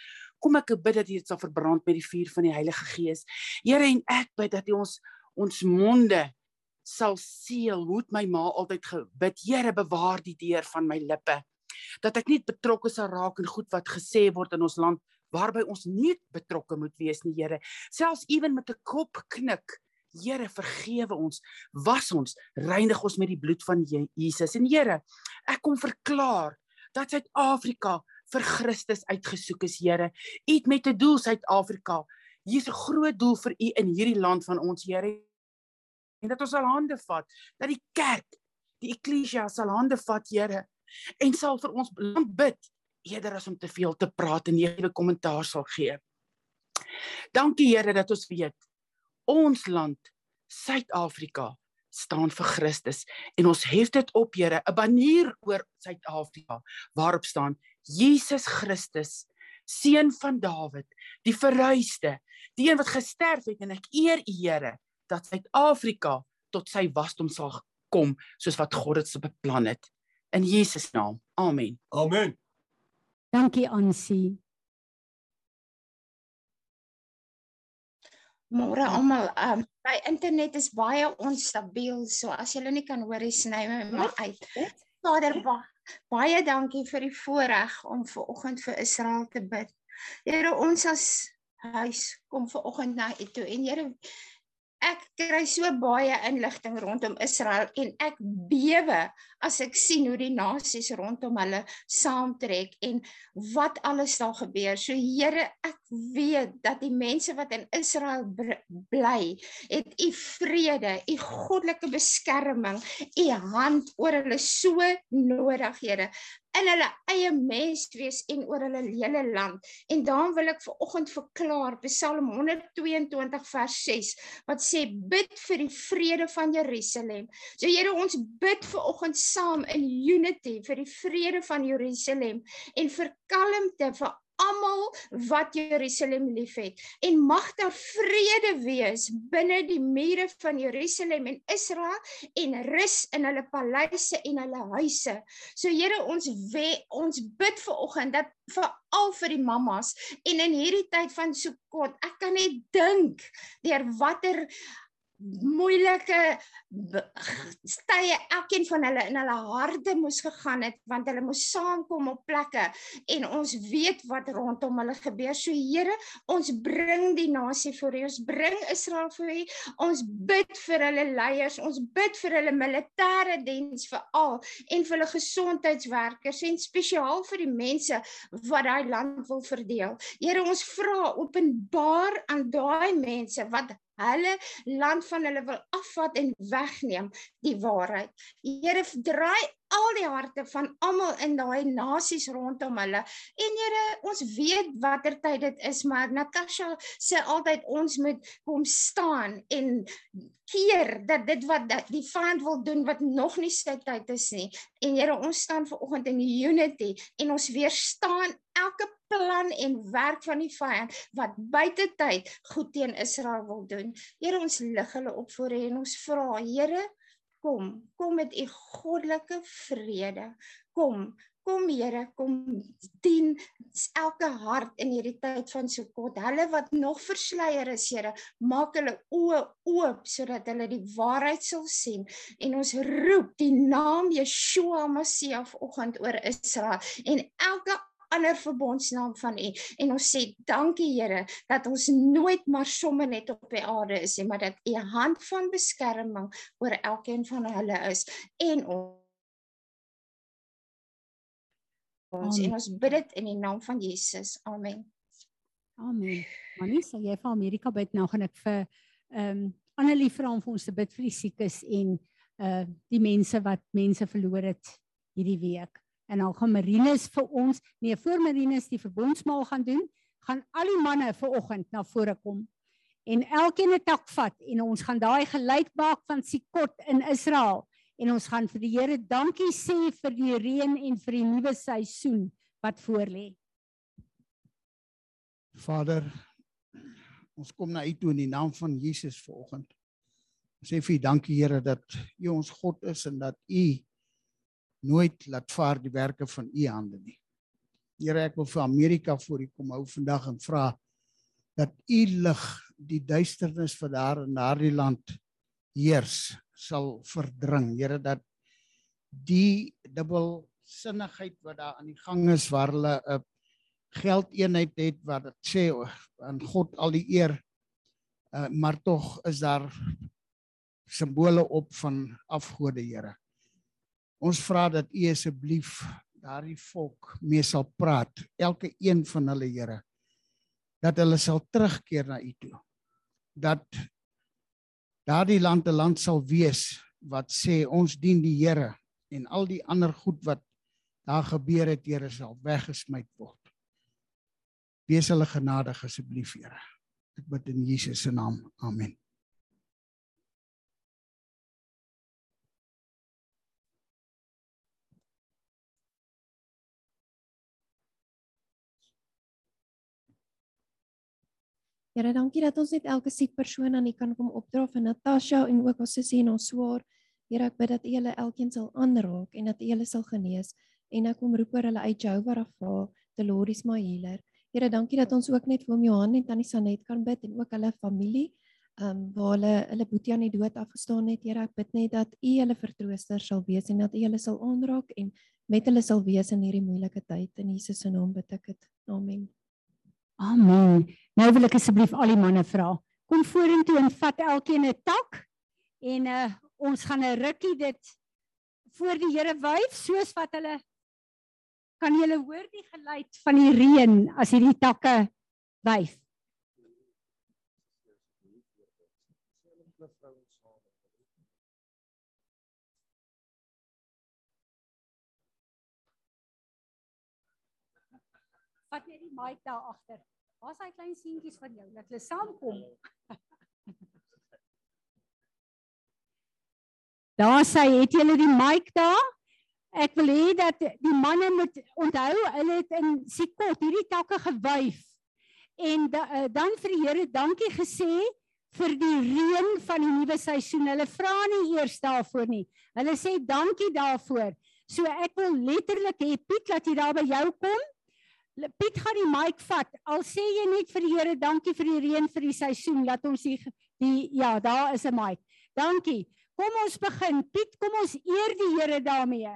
Kom ek bid dat U dit sal verbrand met die vuur van die Heilige Gees. Here en ek bid dat U ons ons monde sal seël. Hoe my ma altyd gebid, Here, bewaar die deur van my lippe. Dat ek nie betrokke sal raak in goed wat gesê word in ons land waarby ons nie betrokke moet wees nie, Here. Selfs ewen met 'n kop knik. Here, vergewe ons, was ons, reinig ons met die bloed van Jesus. En Here, ek kom verklaar dat Suid-Afrika vir Christus uitgesoek is, Here. U het met 'n doel Suid-Afrika. Hier's 'n groot doel vir u in hierdie land van ons, Here en dat ons sal hande vat dat die kerk die eklesia sal hande vat Here en sal vir ons land bid eerder as om te veel te praat en negatiewe kommentaar sal gee. Dankie Here dat ons weet ons land Suid-Afrika staan vir Christus en ons hef dit op Here 'n banier oor Suid-Afrika waarop staan Jesus Christus seun van Dawid die verruiste die een wat gesterf het en ek eer u Here dat Suid-Afrika tot sy wasdom sal kom soos wat God dit se beplan het. In Jesus naam. Amen. Amen. Dankie Ansie. Môre almal, um, my internet is baie onstabiel, so as julle nie kan hoor, sny my maar uit. Vader, ba baie dankie vir die voorreg om ver oggend vir Israel te bid. Here, ons as huis kom ver oggend na U toe en Here, ek kry so baie inligting rondom Israel en ek bewe as ek sien hoe die nasies rondom hulle saamtrek en wat alles daar gebeur. So Here, ek weet dat die mense wat in Israel bly, het u vrede, u goddelike beskerming, u hand oor hulle so nodig, Here. In hulle eie mens wees en oor hulle hele land. En daarom wil ek vir oggend verklaar Psalm 122 vers 6 wat sê bid vir die vrede van Jerusalem. So Here, ons bid vir oggend saam in unity vir die vrede van Jerusalem en vir kalmte vir almal wat Jerusalem liefhet en mag daar vrede wees binne die mure van Jerusalem en Israel en rus in hulle paleise en hulle huise. So Here ons we, ons bid vir oggend dat vir al vir die mammas en in hierdie tyd van Sukkot ek kan net dink deur watter moeilike tye elkeen van hulle in hulle harte moes gegaan het want hulle moes saamkom op plekke en ons weet wat rondom hulle gebeur. So Here, ons bring die nasie voor U. Ons bring Israel voor U. Ons bid vir hulle leiers, ons bid vir hulle militêre diens veral en vir hulle gesondheidswerkers en spesiaal vir die mense wat daai land wil verdeel. Here, ons vra openbaar aan daai mense wat hulle land van hulle wil afvat en wegneem die waarheid. Here draai al die harte van almal in daai nasies rondom hulle. En Here, ons weet watter tyd dit is, maar Natasha sê altyd ons moet kom staan en keer dat dit wat dat die vyand wil doen wat nog nie sy tyd is nie. En Here, ons staan ver oggend in unity en ons weerstaan elke plan en werk van die vyand wat buite tyd goed teen Israel wil doen. Here, ons lig hulle op voor U en ons vra, Here, kom, kom met U goddelike vrede. Kom, kom Here, kom dien elke hart in hierdie tyd van Sukkot. Hulle wat nog versleier is, Here, maak hulle oë oop sodat hulle die waarheid sal sien. En ons roep die naam Yeshua Messia vanoggend oor Israel en elke ander verbondsnaam van U en ons sê dankie Here dat ons nooit maar somme net op die aarde is nie maar dat U hand van beskerming oor elkeen van hulle is en ons ons en ons bid dit in die naam van Jesus. Amen. Amen. Manie, sal jy vir Amerika bid nou gaan ek vir ehm um, Annelie vra om vir ons te bid vir die siekes en uh die mense wat mense verloor het hierdie week en dan gaan Marinus vir ons, nee, voor Marinus die verbondsmaal gaan doen, gaan al die manne vir oggend na vore kom en elkeen 'n tak vat en ons gaan daai gelyk maak van Sikot in Israel en ons gaan vir die Here dankie sê vir die reën en vir die nuwe seisoen wat voorlê. Vader, ons kom na U toe in die naam van Jesus vanoggend. Ons sê vir U dankie Here dat U ons God is en dat U nooit laat vaar die werke van u hande nie. Here, ek wil vir Amerika voor u kom hou vandag en vra dat u lig die duisternis wat daar in daardie land heers sal verdring. Here dat die dubbelsinnigheid wat daar aan die gang is waar hulle 'n geldeenheid het wat dit sê aan God al die eer uh, maar tog is daar simbole op van afgode Here. Ons vra dat U asseblief daardie volk mee sal praat, elke een van hulle Here, dat hulle sal terugkeer na U toe. Dat daardie land 'n land sal wees wat sê ons dien die Here en al die ander goed wat daar gebeur het, Here, sal weggesmy word. Wees hulle genadig asseblief, Here. Ek bid in Jesus se naam. Amen. Here, dankie dat ons net elke siek persoon aan U kan kom opdra vir Natasha en ook ons sussie en ons swaar. Here, ek bid dat U hulle elkeen sal aanraak en dat U hulle sal genees en ek kom roep oor hulle uit Jehovah Rafa, the Lord is my healer. Here, dankie dat ons ook net vir Johan en tannie Sanet kan bid en ook hulle familie. Ehm um, waar hulle hulle boetie aan die dood afgestaan het. Here, ek bid net dat U hulle vertrooster sal wees en dat U hulle sal aanraak en met hulle sal wees in hierdie moeilike tyd in Jesus se naam bid ek dit. Amen. Amen. Nou wil ek asseblief al die manne vra. Kom vorentoe en vat elkeen 'n tak en uh ons gaan 'n rukkie dit voor die Here wyf soos wat hulle kan julle hoor die geluid van die reën as hierdie takke wyf. Vat net die mic daar agter. Waar's daai klein seentjies van jou dat hulle saamkom? Daar sê het julle die mic daar? Ek wil hê dat die manne moet onthou hulle het in Sikot hierdie takke gewuif. En da, uh, dan vir die Here dankie gesê vir die reën van die nuwe seisoen. Hulle vra nie eers daarvoor nie. Hulle sê dankie daarvoor. So ek wil letterlik hê Piet laat jy daar by jou kom. Piet gaan die mic vat. Al sê jy net vir die Here dankie vir die reën vir die seisoen. Laat ons die, die ja, daar is 'n mic. Dankie. Kom ons begin. Piet, kom ons eer die Here daarmee.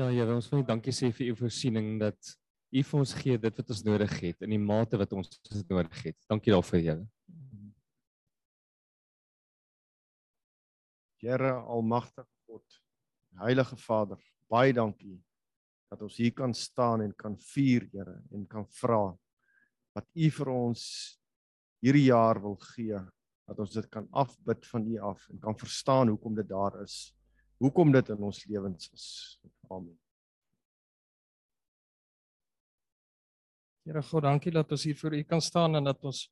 Ja, Here, ons wil dankie sê vir u voorsiening dat u vir ons gee dit wat ons nodig het in die mate wat ons dit nodig het. Dankie daarvoor, Here. Here almagtige God, Heilige Vader, baie dankie dat ons hier kan staan en kan vier, Here, en kan vra wat U vir ons hierdie jaar wil gee, dat ons dit kan afbid van U af en kan verstaan hoekom dit daar is. Hoekom dit in ons lewens is. Amen. Here God, dankie dat ons hier voor U kan staan en dat ons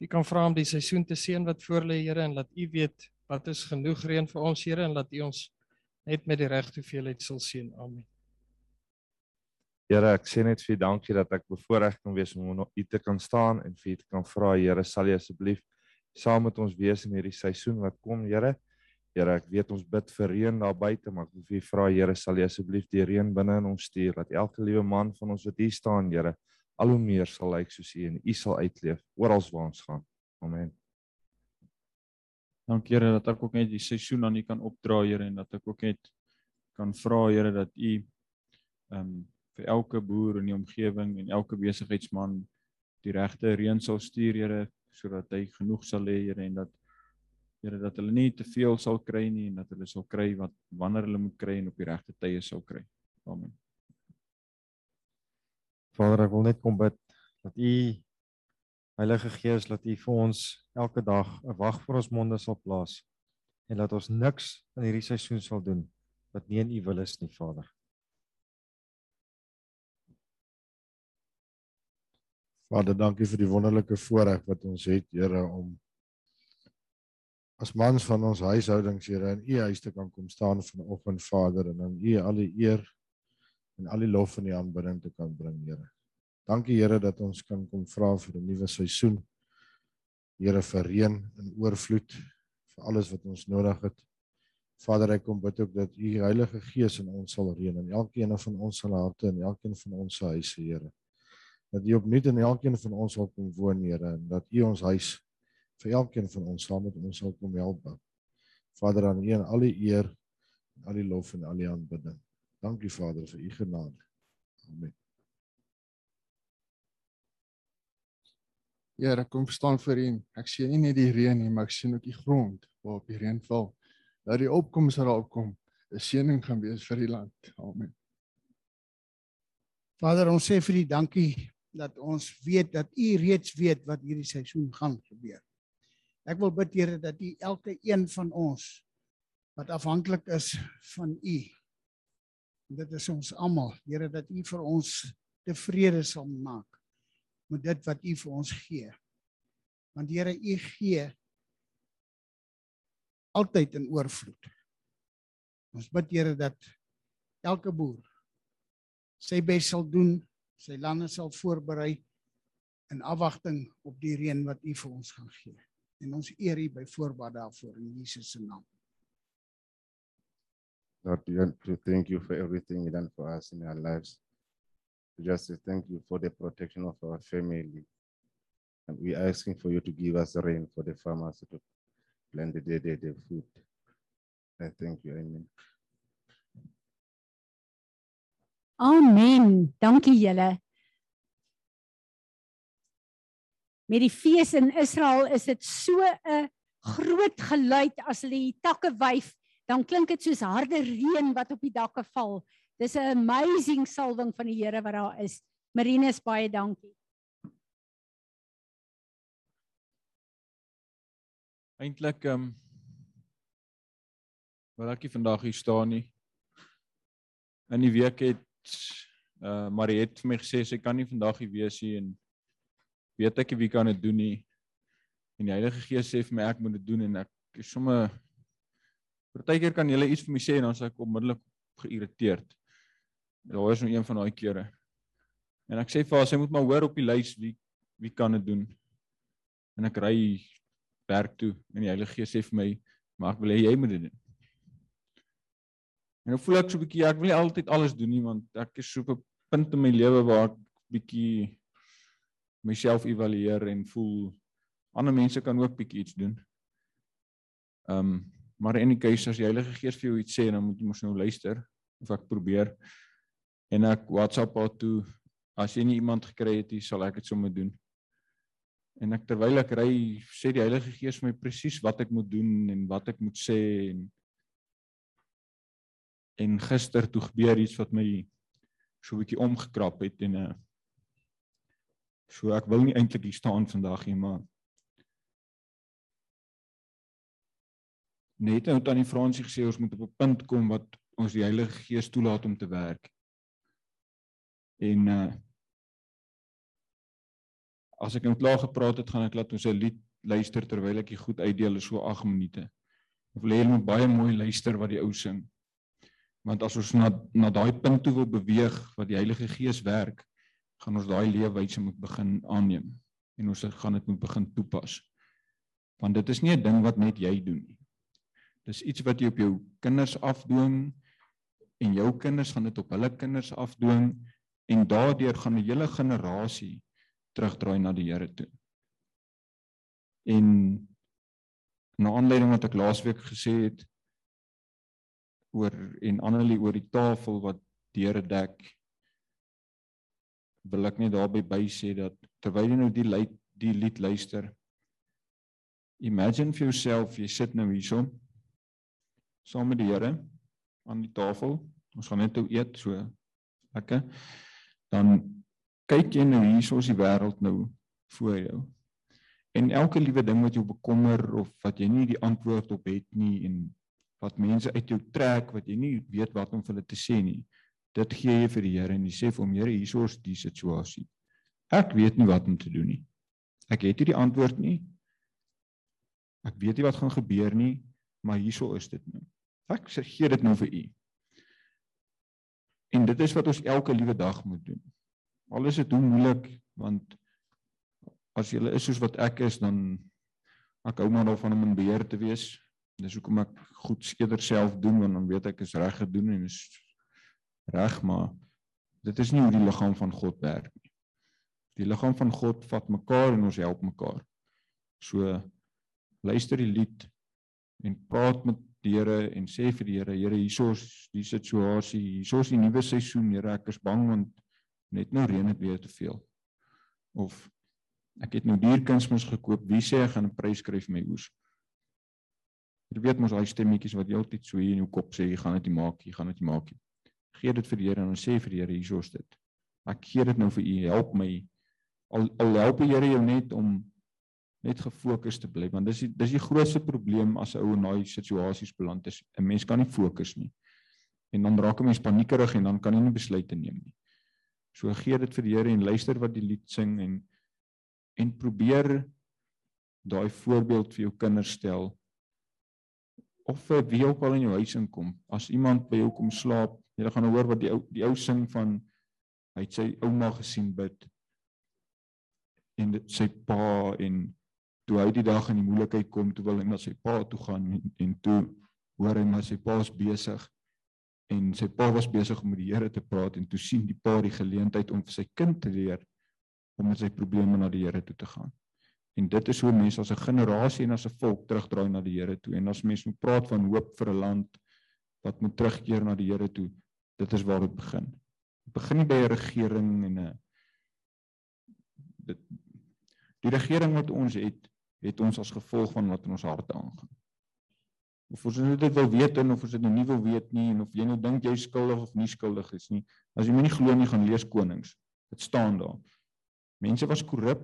U kan vra om die seisoen te seën wat voor lê, Here, en dat U weet Wat is genoeg reën vir ons Here en laat U ons net met die regte hoeveelheid sal seën. Amen. Here, ek sê net vir U dankie dat ek bevoorreg kan wees om U te kan staan en vir U te kan vra, Here, sal U asseblief saam met ons wees in hierdie seisoen wat kom, Here. Here, ek weet ons bid vir reën daar buite, maar ek wil vir U vra, Here, sal U asseblief die reën binne in ons stuur dat elke liewe man van ons wat hier staan, Here, al hoe meer sal lyk soos U en U sal uitleef oral waar ons gaan. Amen. Dankie Here dat ek ook net die seisoen aan U kan opdra Here en dat ek ook net kan vra Here dat U ehm um, vir elke boer in die omgewing en elke besigheidsman die regte reën sal stuur Here sodat hy genoeg sal hê Here en dat Here dat hulle nie te veel sal kry nie en dat hulle sal kry wat wanneer hulle moet kry en op die regte tye sal kry. Amen. Vader, ek wil net kom bid dat U Heilige Gees, laat U vir ons elke dag 'n wag voor ons monde sal plaas en laat ons niks in hierdie seisoen sal doen wat nie in U wil is nie, Vader. Vader, dankie vir die wonderlike voorreg wat ons het, Here, om as mans van ons huishoudings, Here, in U huis te kan kom staan vanoggend, Vader, en aan U al die eer en al die lof en die aanbidding te kan bring, Here. Dankie Here dat ons kan kom vra vir 'n nuwe seisoen. Here vir reën en oorvloed vir alles wat ons nodig het. Vader, ek kom bid ook dat U Heilige Gees in ons sal reën in elkeen van ons se harte en elkeen van ons se huise, Here. Dat U opnuut in elkeen van ons sal kom woon, Here, en dat U ons huis vir elkeen van ons saam met ons sal kom help. Vader, aan U en al die eer en al die lof en al die aanbidding. Dankie Vader vir U genade. Amen. Here, kom staan voor U. Ek sien nie net die reën nie, maar ek sien ook die grond waarop die reën val. Dat die opkoms sal opkom. 'n Seëning gaan wees vir die land. Amen. Vader, ons sê vir U dankie dat ons weet dat U reeds weet wat hierdie seisoen gaan gebeur. Ek wil bid Here dat U elke een van ons wat afhanklik is van U dit is ons almal, Here dat U vir ons tevrede sal maak met dit wat U vir ons gee. Want Here, U gee altyd in oorvloed. Ons bid Here dat elke boer sy bes sal doen, sy lande sal voorberei in afwagting op die reën wat U vir ons gaan gee. En ons eer U by voorbaat daarvoor in Jesus se naam. Lord, we want to thank you for everything you done for us in our lives. We just to thank you for the protection of our family. And we're asking for you to give us rain for the farmers to plant the, the, the, the food. I thank you. Amen. Amen. Dankie julle. Met die fees in Israel is dit so 'n groot geluid as hulle die takke wyf, dan klink dit soos harde reën wat op die dakke val. Dis 'n amazing salwing van die Here wat daar is. Marinus baie dankie. Eintlik ehm um, wil ek nie vandag hier staan nie. In die week het uh Mariet vir my gesê sy kan nie vandag hier wees nie en weet ek wie kan dit doen nie. En die Heilige Gees sê vir my ek moet dit doen en ek is sommer partykeer kan jy iets vir my sê en dan sê ek onmiddellik geïrriteerd. Daar is nou een van daai kere. En ek sê vir haar sy moet maar hoor op die lys wie wie kan dit doen. En ek ry werk toe en die Heilige Gees sê vir my maar ek wil hê jy moet dit doen. En nou voel ek so 'n bietjie ek wil nie altyd alles doen nie want ek is so op 'n punt in my lewe waar ek bietjie myself evalueer en voel ander mense kan ook bietjie iets doen. Ehm um, maar in die keuse as die Heilige Gees vir jou iets sê dan moet jy mos nou luister of ek probeer en ek WhatsApp haar toe as jy nie iemand gekry het nie sal ek dit sommer doen. En ek terwyl ek ry sê die Heilige Gees vir my presies wat ek moet doen en wat ek moet sê en en gister toe gebeur iets wat my so 'n bietjie omgekrap het en 'n uh, so ek wil nie eintlik hier staan vandag nie maar net nou tannie Fransie gesê ons moet op 'n punt kom wat ons die Heilige Gees toelaat om te werk. En uh as ek nou klaar gepraat het, gaan ek laat ons 'n lied luister terwyl ek dit goed uitdeel so 8 minute. Ek wil hê julle moet baie mooi luister wat die ou sing. Want as ons na na daai punt toe wil beweeg wat die Heilige Gees werk, gaan ons daai leefwyse moet begin aanneem en ons gaan dit moet begin toepas. Want dit is nie 'n ding wat net jy doen nie. Dis iets wat jy op jou kinders afdwing en jou kinders gaan dit op hulle kinders afdwing en daardeur gaan 'n hele generasie terugdraai na die Here toe. En na aanleiding wat ek laasweek gesê het oor en Annelie oor die tafel wat deure dek wil ek net daarby by sê dat terwyl jy nou die lied, die lied luister imagine for yourself jy sit nou hierson saam met die Here aan die tafel. Ons gaan net nou eet so lekker. Dan kyk jy nou hier soos die wêreld nou voor jou. En elke liewe ding wat jou bekommer of wat jy nie die antwoord op het nie en wat mense uit jou trek wat jy nie weet wat om vir hulle te sê nie. Dit gee jy vir die Here en jy sê vir hom Here, hier is die situasie. Ek weet nie wat om te doen nie. Ek het nie die antwoord nie. Ek weet nie wat gaan gebeur nie, maar hierso is dit nou. Ek sê gee dit nou vir u. En dit is wat ons elke liewe dag moet doen. Al is dit hoe moeilik want as jy is soos wat ek is dan ek hou maar daarvan om in beheer te wees. Dis hoekom ek goed eerder self doen want dan weet ek is reg gedoen en is reg maar dit is nie hoe die liggaam van God werk nie. Die liggaam van God vat mekaar en ons help mekaar. So luister die lied en praat met die Here en sê vir die Here, Here, hiersoos die situasie, hiersoos die nuwe seisoen, Here, ek is bang want net nou reën dit weer te veel. Of ek het nou dierkunsmis gekoop, wie sê ek gaan 'n prys skryf vir my oes? Jy weet mos daai stemmetjies wat jy altyd so hier in jou kop sê, jy gaan dit nie maak jy gaan dit nie maak nie. Gee dit vir die Here en dan sê vir die Here, hiersoos dit. Ek gee dit nou vir u, help my. Al al help die Here jou net om net gefokus te bly want dis die, dis die grootste probleem as 'n ou in daai situasies beland is. 'n Mens kan nie fokus nie. En dan raak 'n mens paniekerig en dan kan jy nie besluite neem nie. So gee dit vir die Here en luister wat die lied sing en en probeer daai voorbeeld vir jou kinders stel of vir wie ook al in jou huis inkom. As iemand by jou kom slaap, jy gaan hoor wat die ou die ou sing van hy het sy ouma gesien bid en dit, sy pa en toe hy die dag in die moeilikheid kom, toe wil hy na sy pa toe gaan en, en toe hoor hy maar sy pa's besig en sy pa was besig om met die Here te praat en toe sien die pa die geleentheid om vir sy kind te leer om met sy probleme na die Here toe te gaan. En dit is hoe mense as 'n generasie en as 'n volk terugdraai na die Here toe. En as mense moet praat van hoop vir 'n land wat moet terugkeer na die Here toe, dit is waar dit begin. Dit begin nie by 'n regering en 'n dit die regering wat ons het het ons as gevolg van wat in ons harte aangaan. Of ons nou dit wil weet en of ons dit nou nie wil weet nie en of jy nou dink jy skuldig of nie skuldig is nie. As jy my nie glo nie, gaan lees Konings. Dit staan daar. Mense was korrup.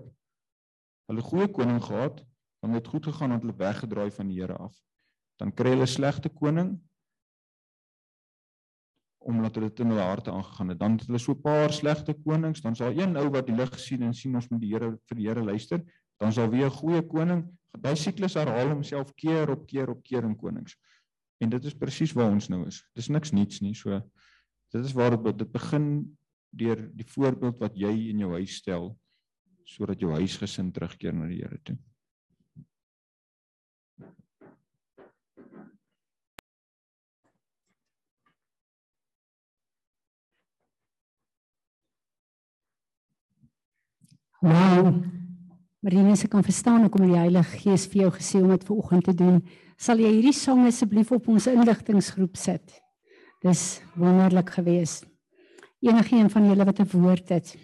Hulle goeie koning gehad, dan het goed gegaan want hulle weggedraai van die Here af. Dan kry hulle slegte koning omdat hulle te in hulle harte aangegaan het. Dan het hulle so 'n paar slegte konings, dan sal een ou wat die lig sien en sien ons moet die Here vir die Here luister, dan sal weer 'n goeie koning. Daai siklus herhaal homself keer op keer op keer in konings. En dit is presies waar ons nou is. Dis niks niets nie. So dit is waar dit dit begin deur die voorbeeld wat jy in jou huis stel sodat jou huisgesin terugkeer na die Here toe. Wow. Marine se kan verstaan hoekom die Heilige Gees vir jou gesê om dit vanoggend te doen. Sal jy hierdie sang asseblief op ons inligtinggroep sit? Dis wonderlik geweest. Enige een van julle wat 'n woord het.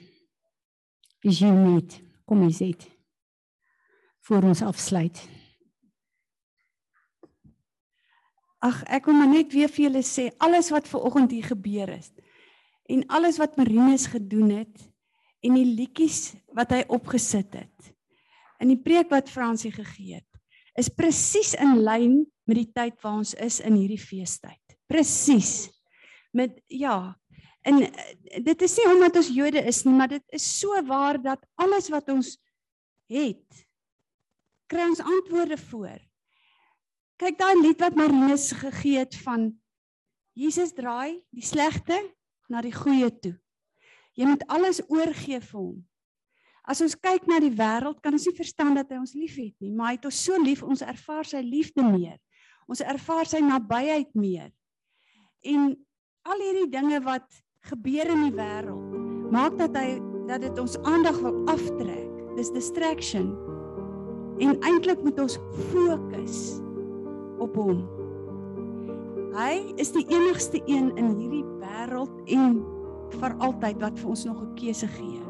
Is jy net? Kom eens dit. Voor ons afsluit. Ag, ek wil maar net weer vir julle sê alles wat ver oggend hier gebeur het en alles wat Marinus gedoen het en die liedjies wat hy opgesit het in die preek wat Fransie gegee het is presies in lyn met die tyd waar ons is in hierdie feestyd. Presies. Met ja, en eh, dit is nie omdat ons Jode is nie, maar dit is so waar dat alles wat ons het kry ons antwoorde voor. Kyk daai lied wat Marinus gegee het van Jesus draai die slegte na die goeie toe. Jy moet alles oorgee vir hom. As ons kyk na die wêreld, kan ons nie verstaan dat hy ons liefhet nie, maar hy het ons so lief, ons ervaar sy liefde meer. Ons ervaar sy nabyheid meer. En al hierdie dinge wat gebeur in die wêreld, maak dat hy dat dit ons aandag wil aftrek. Dis distraction. En eintlik moet ons fokus op hom. Hy is die enigste een in hierdie wêreld en vir altyd wat vir ons nog 'n keuse gee.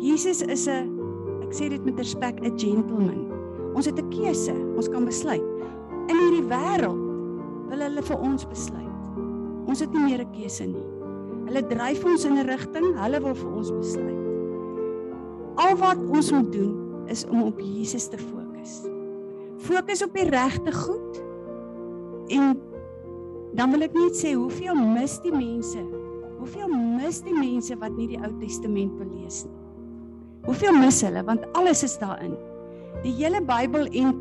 Jesus is 'n ek sê dit met respek 'n gentleman. Ons het 'n keuse, ons kan besluit. In hierdie wêreld wil hulle vir ons besluit. Ons het nie meer 'n keuse nie. Hulle dryf ons in 'n rigting, hulle wil vir ons besluit. Al wat ons moet doen is om op Jesus te fokus. Fokus op die regte goed. En dan wil ek net sê hoeveel mis die mense Hoeveel mis die mense wat nie die Ou Testament wil lees nie? Hoeveel mis hulle want alles is daarin. Die hele Bybel en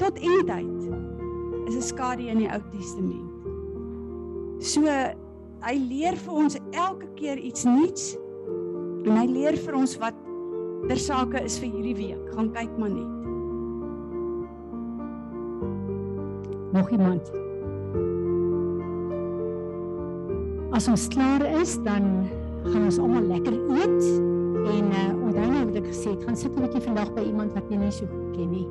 tot eindtyd is 'n skadu in die Ou Testament. So hy leer vir ons elke keer iets nuuts en hy leer vir ons wat ter sake is vir hierdie week. Gaan kyk maar net. Nog iemand? As ons klaar is, dan gaan ons almal lekker eet en uh, onthou nou wat ek gesê het, gaan sit 'n bietjie vandag by iemand wat jy nie so goed ken nie.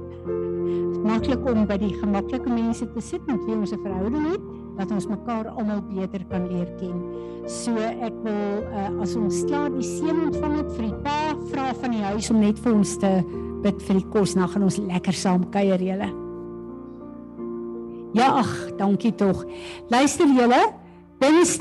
Dit maklik om by die gemaklike mense te sit met wie ons 'n verhouding het, dat ons mekaar almal beter kan leer ken. So ek wil uh, as ons klaar die seën ontvang het vir die pa vra van die huis om net vir ons te bid vir die kos, dan gaan ons lekker saam kuier julle. Ja, ag, dankie tog. Luister julle, de mis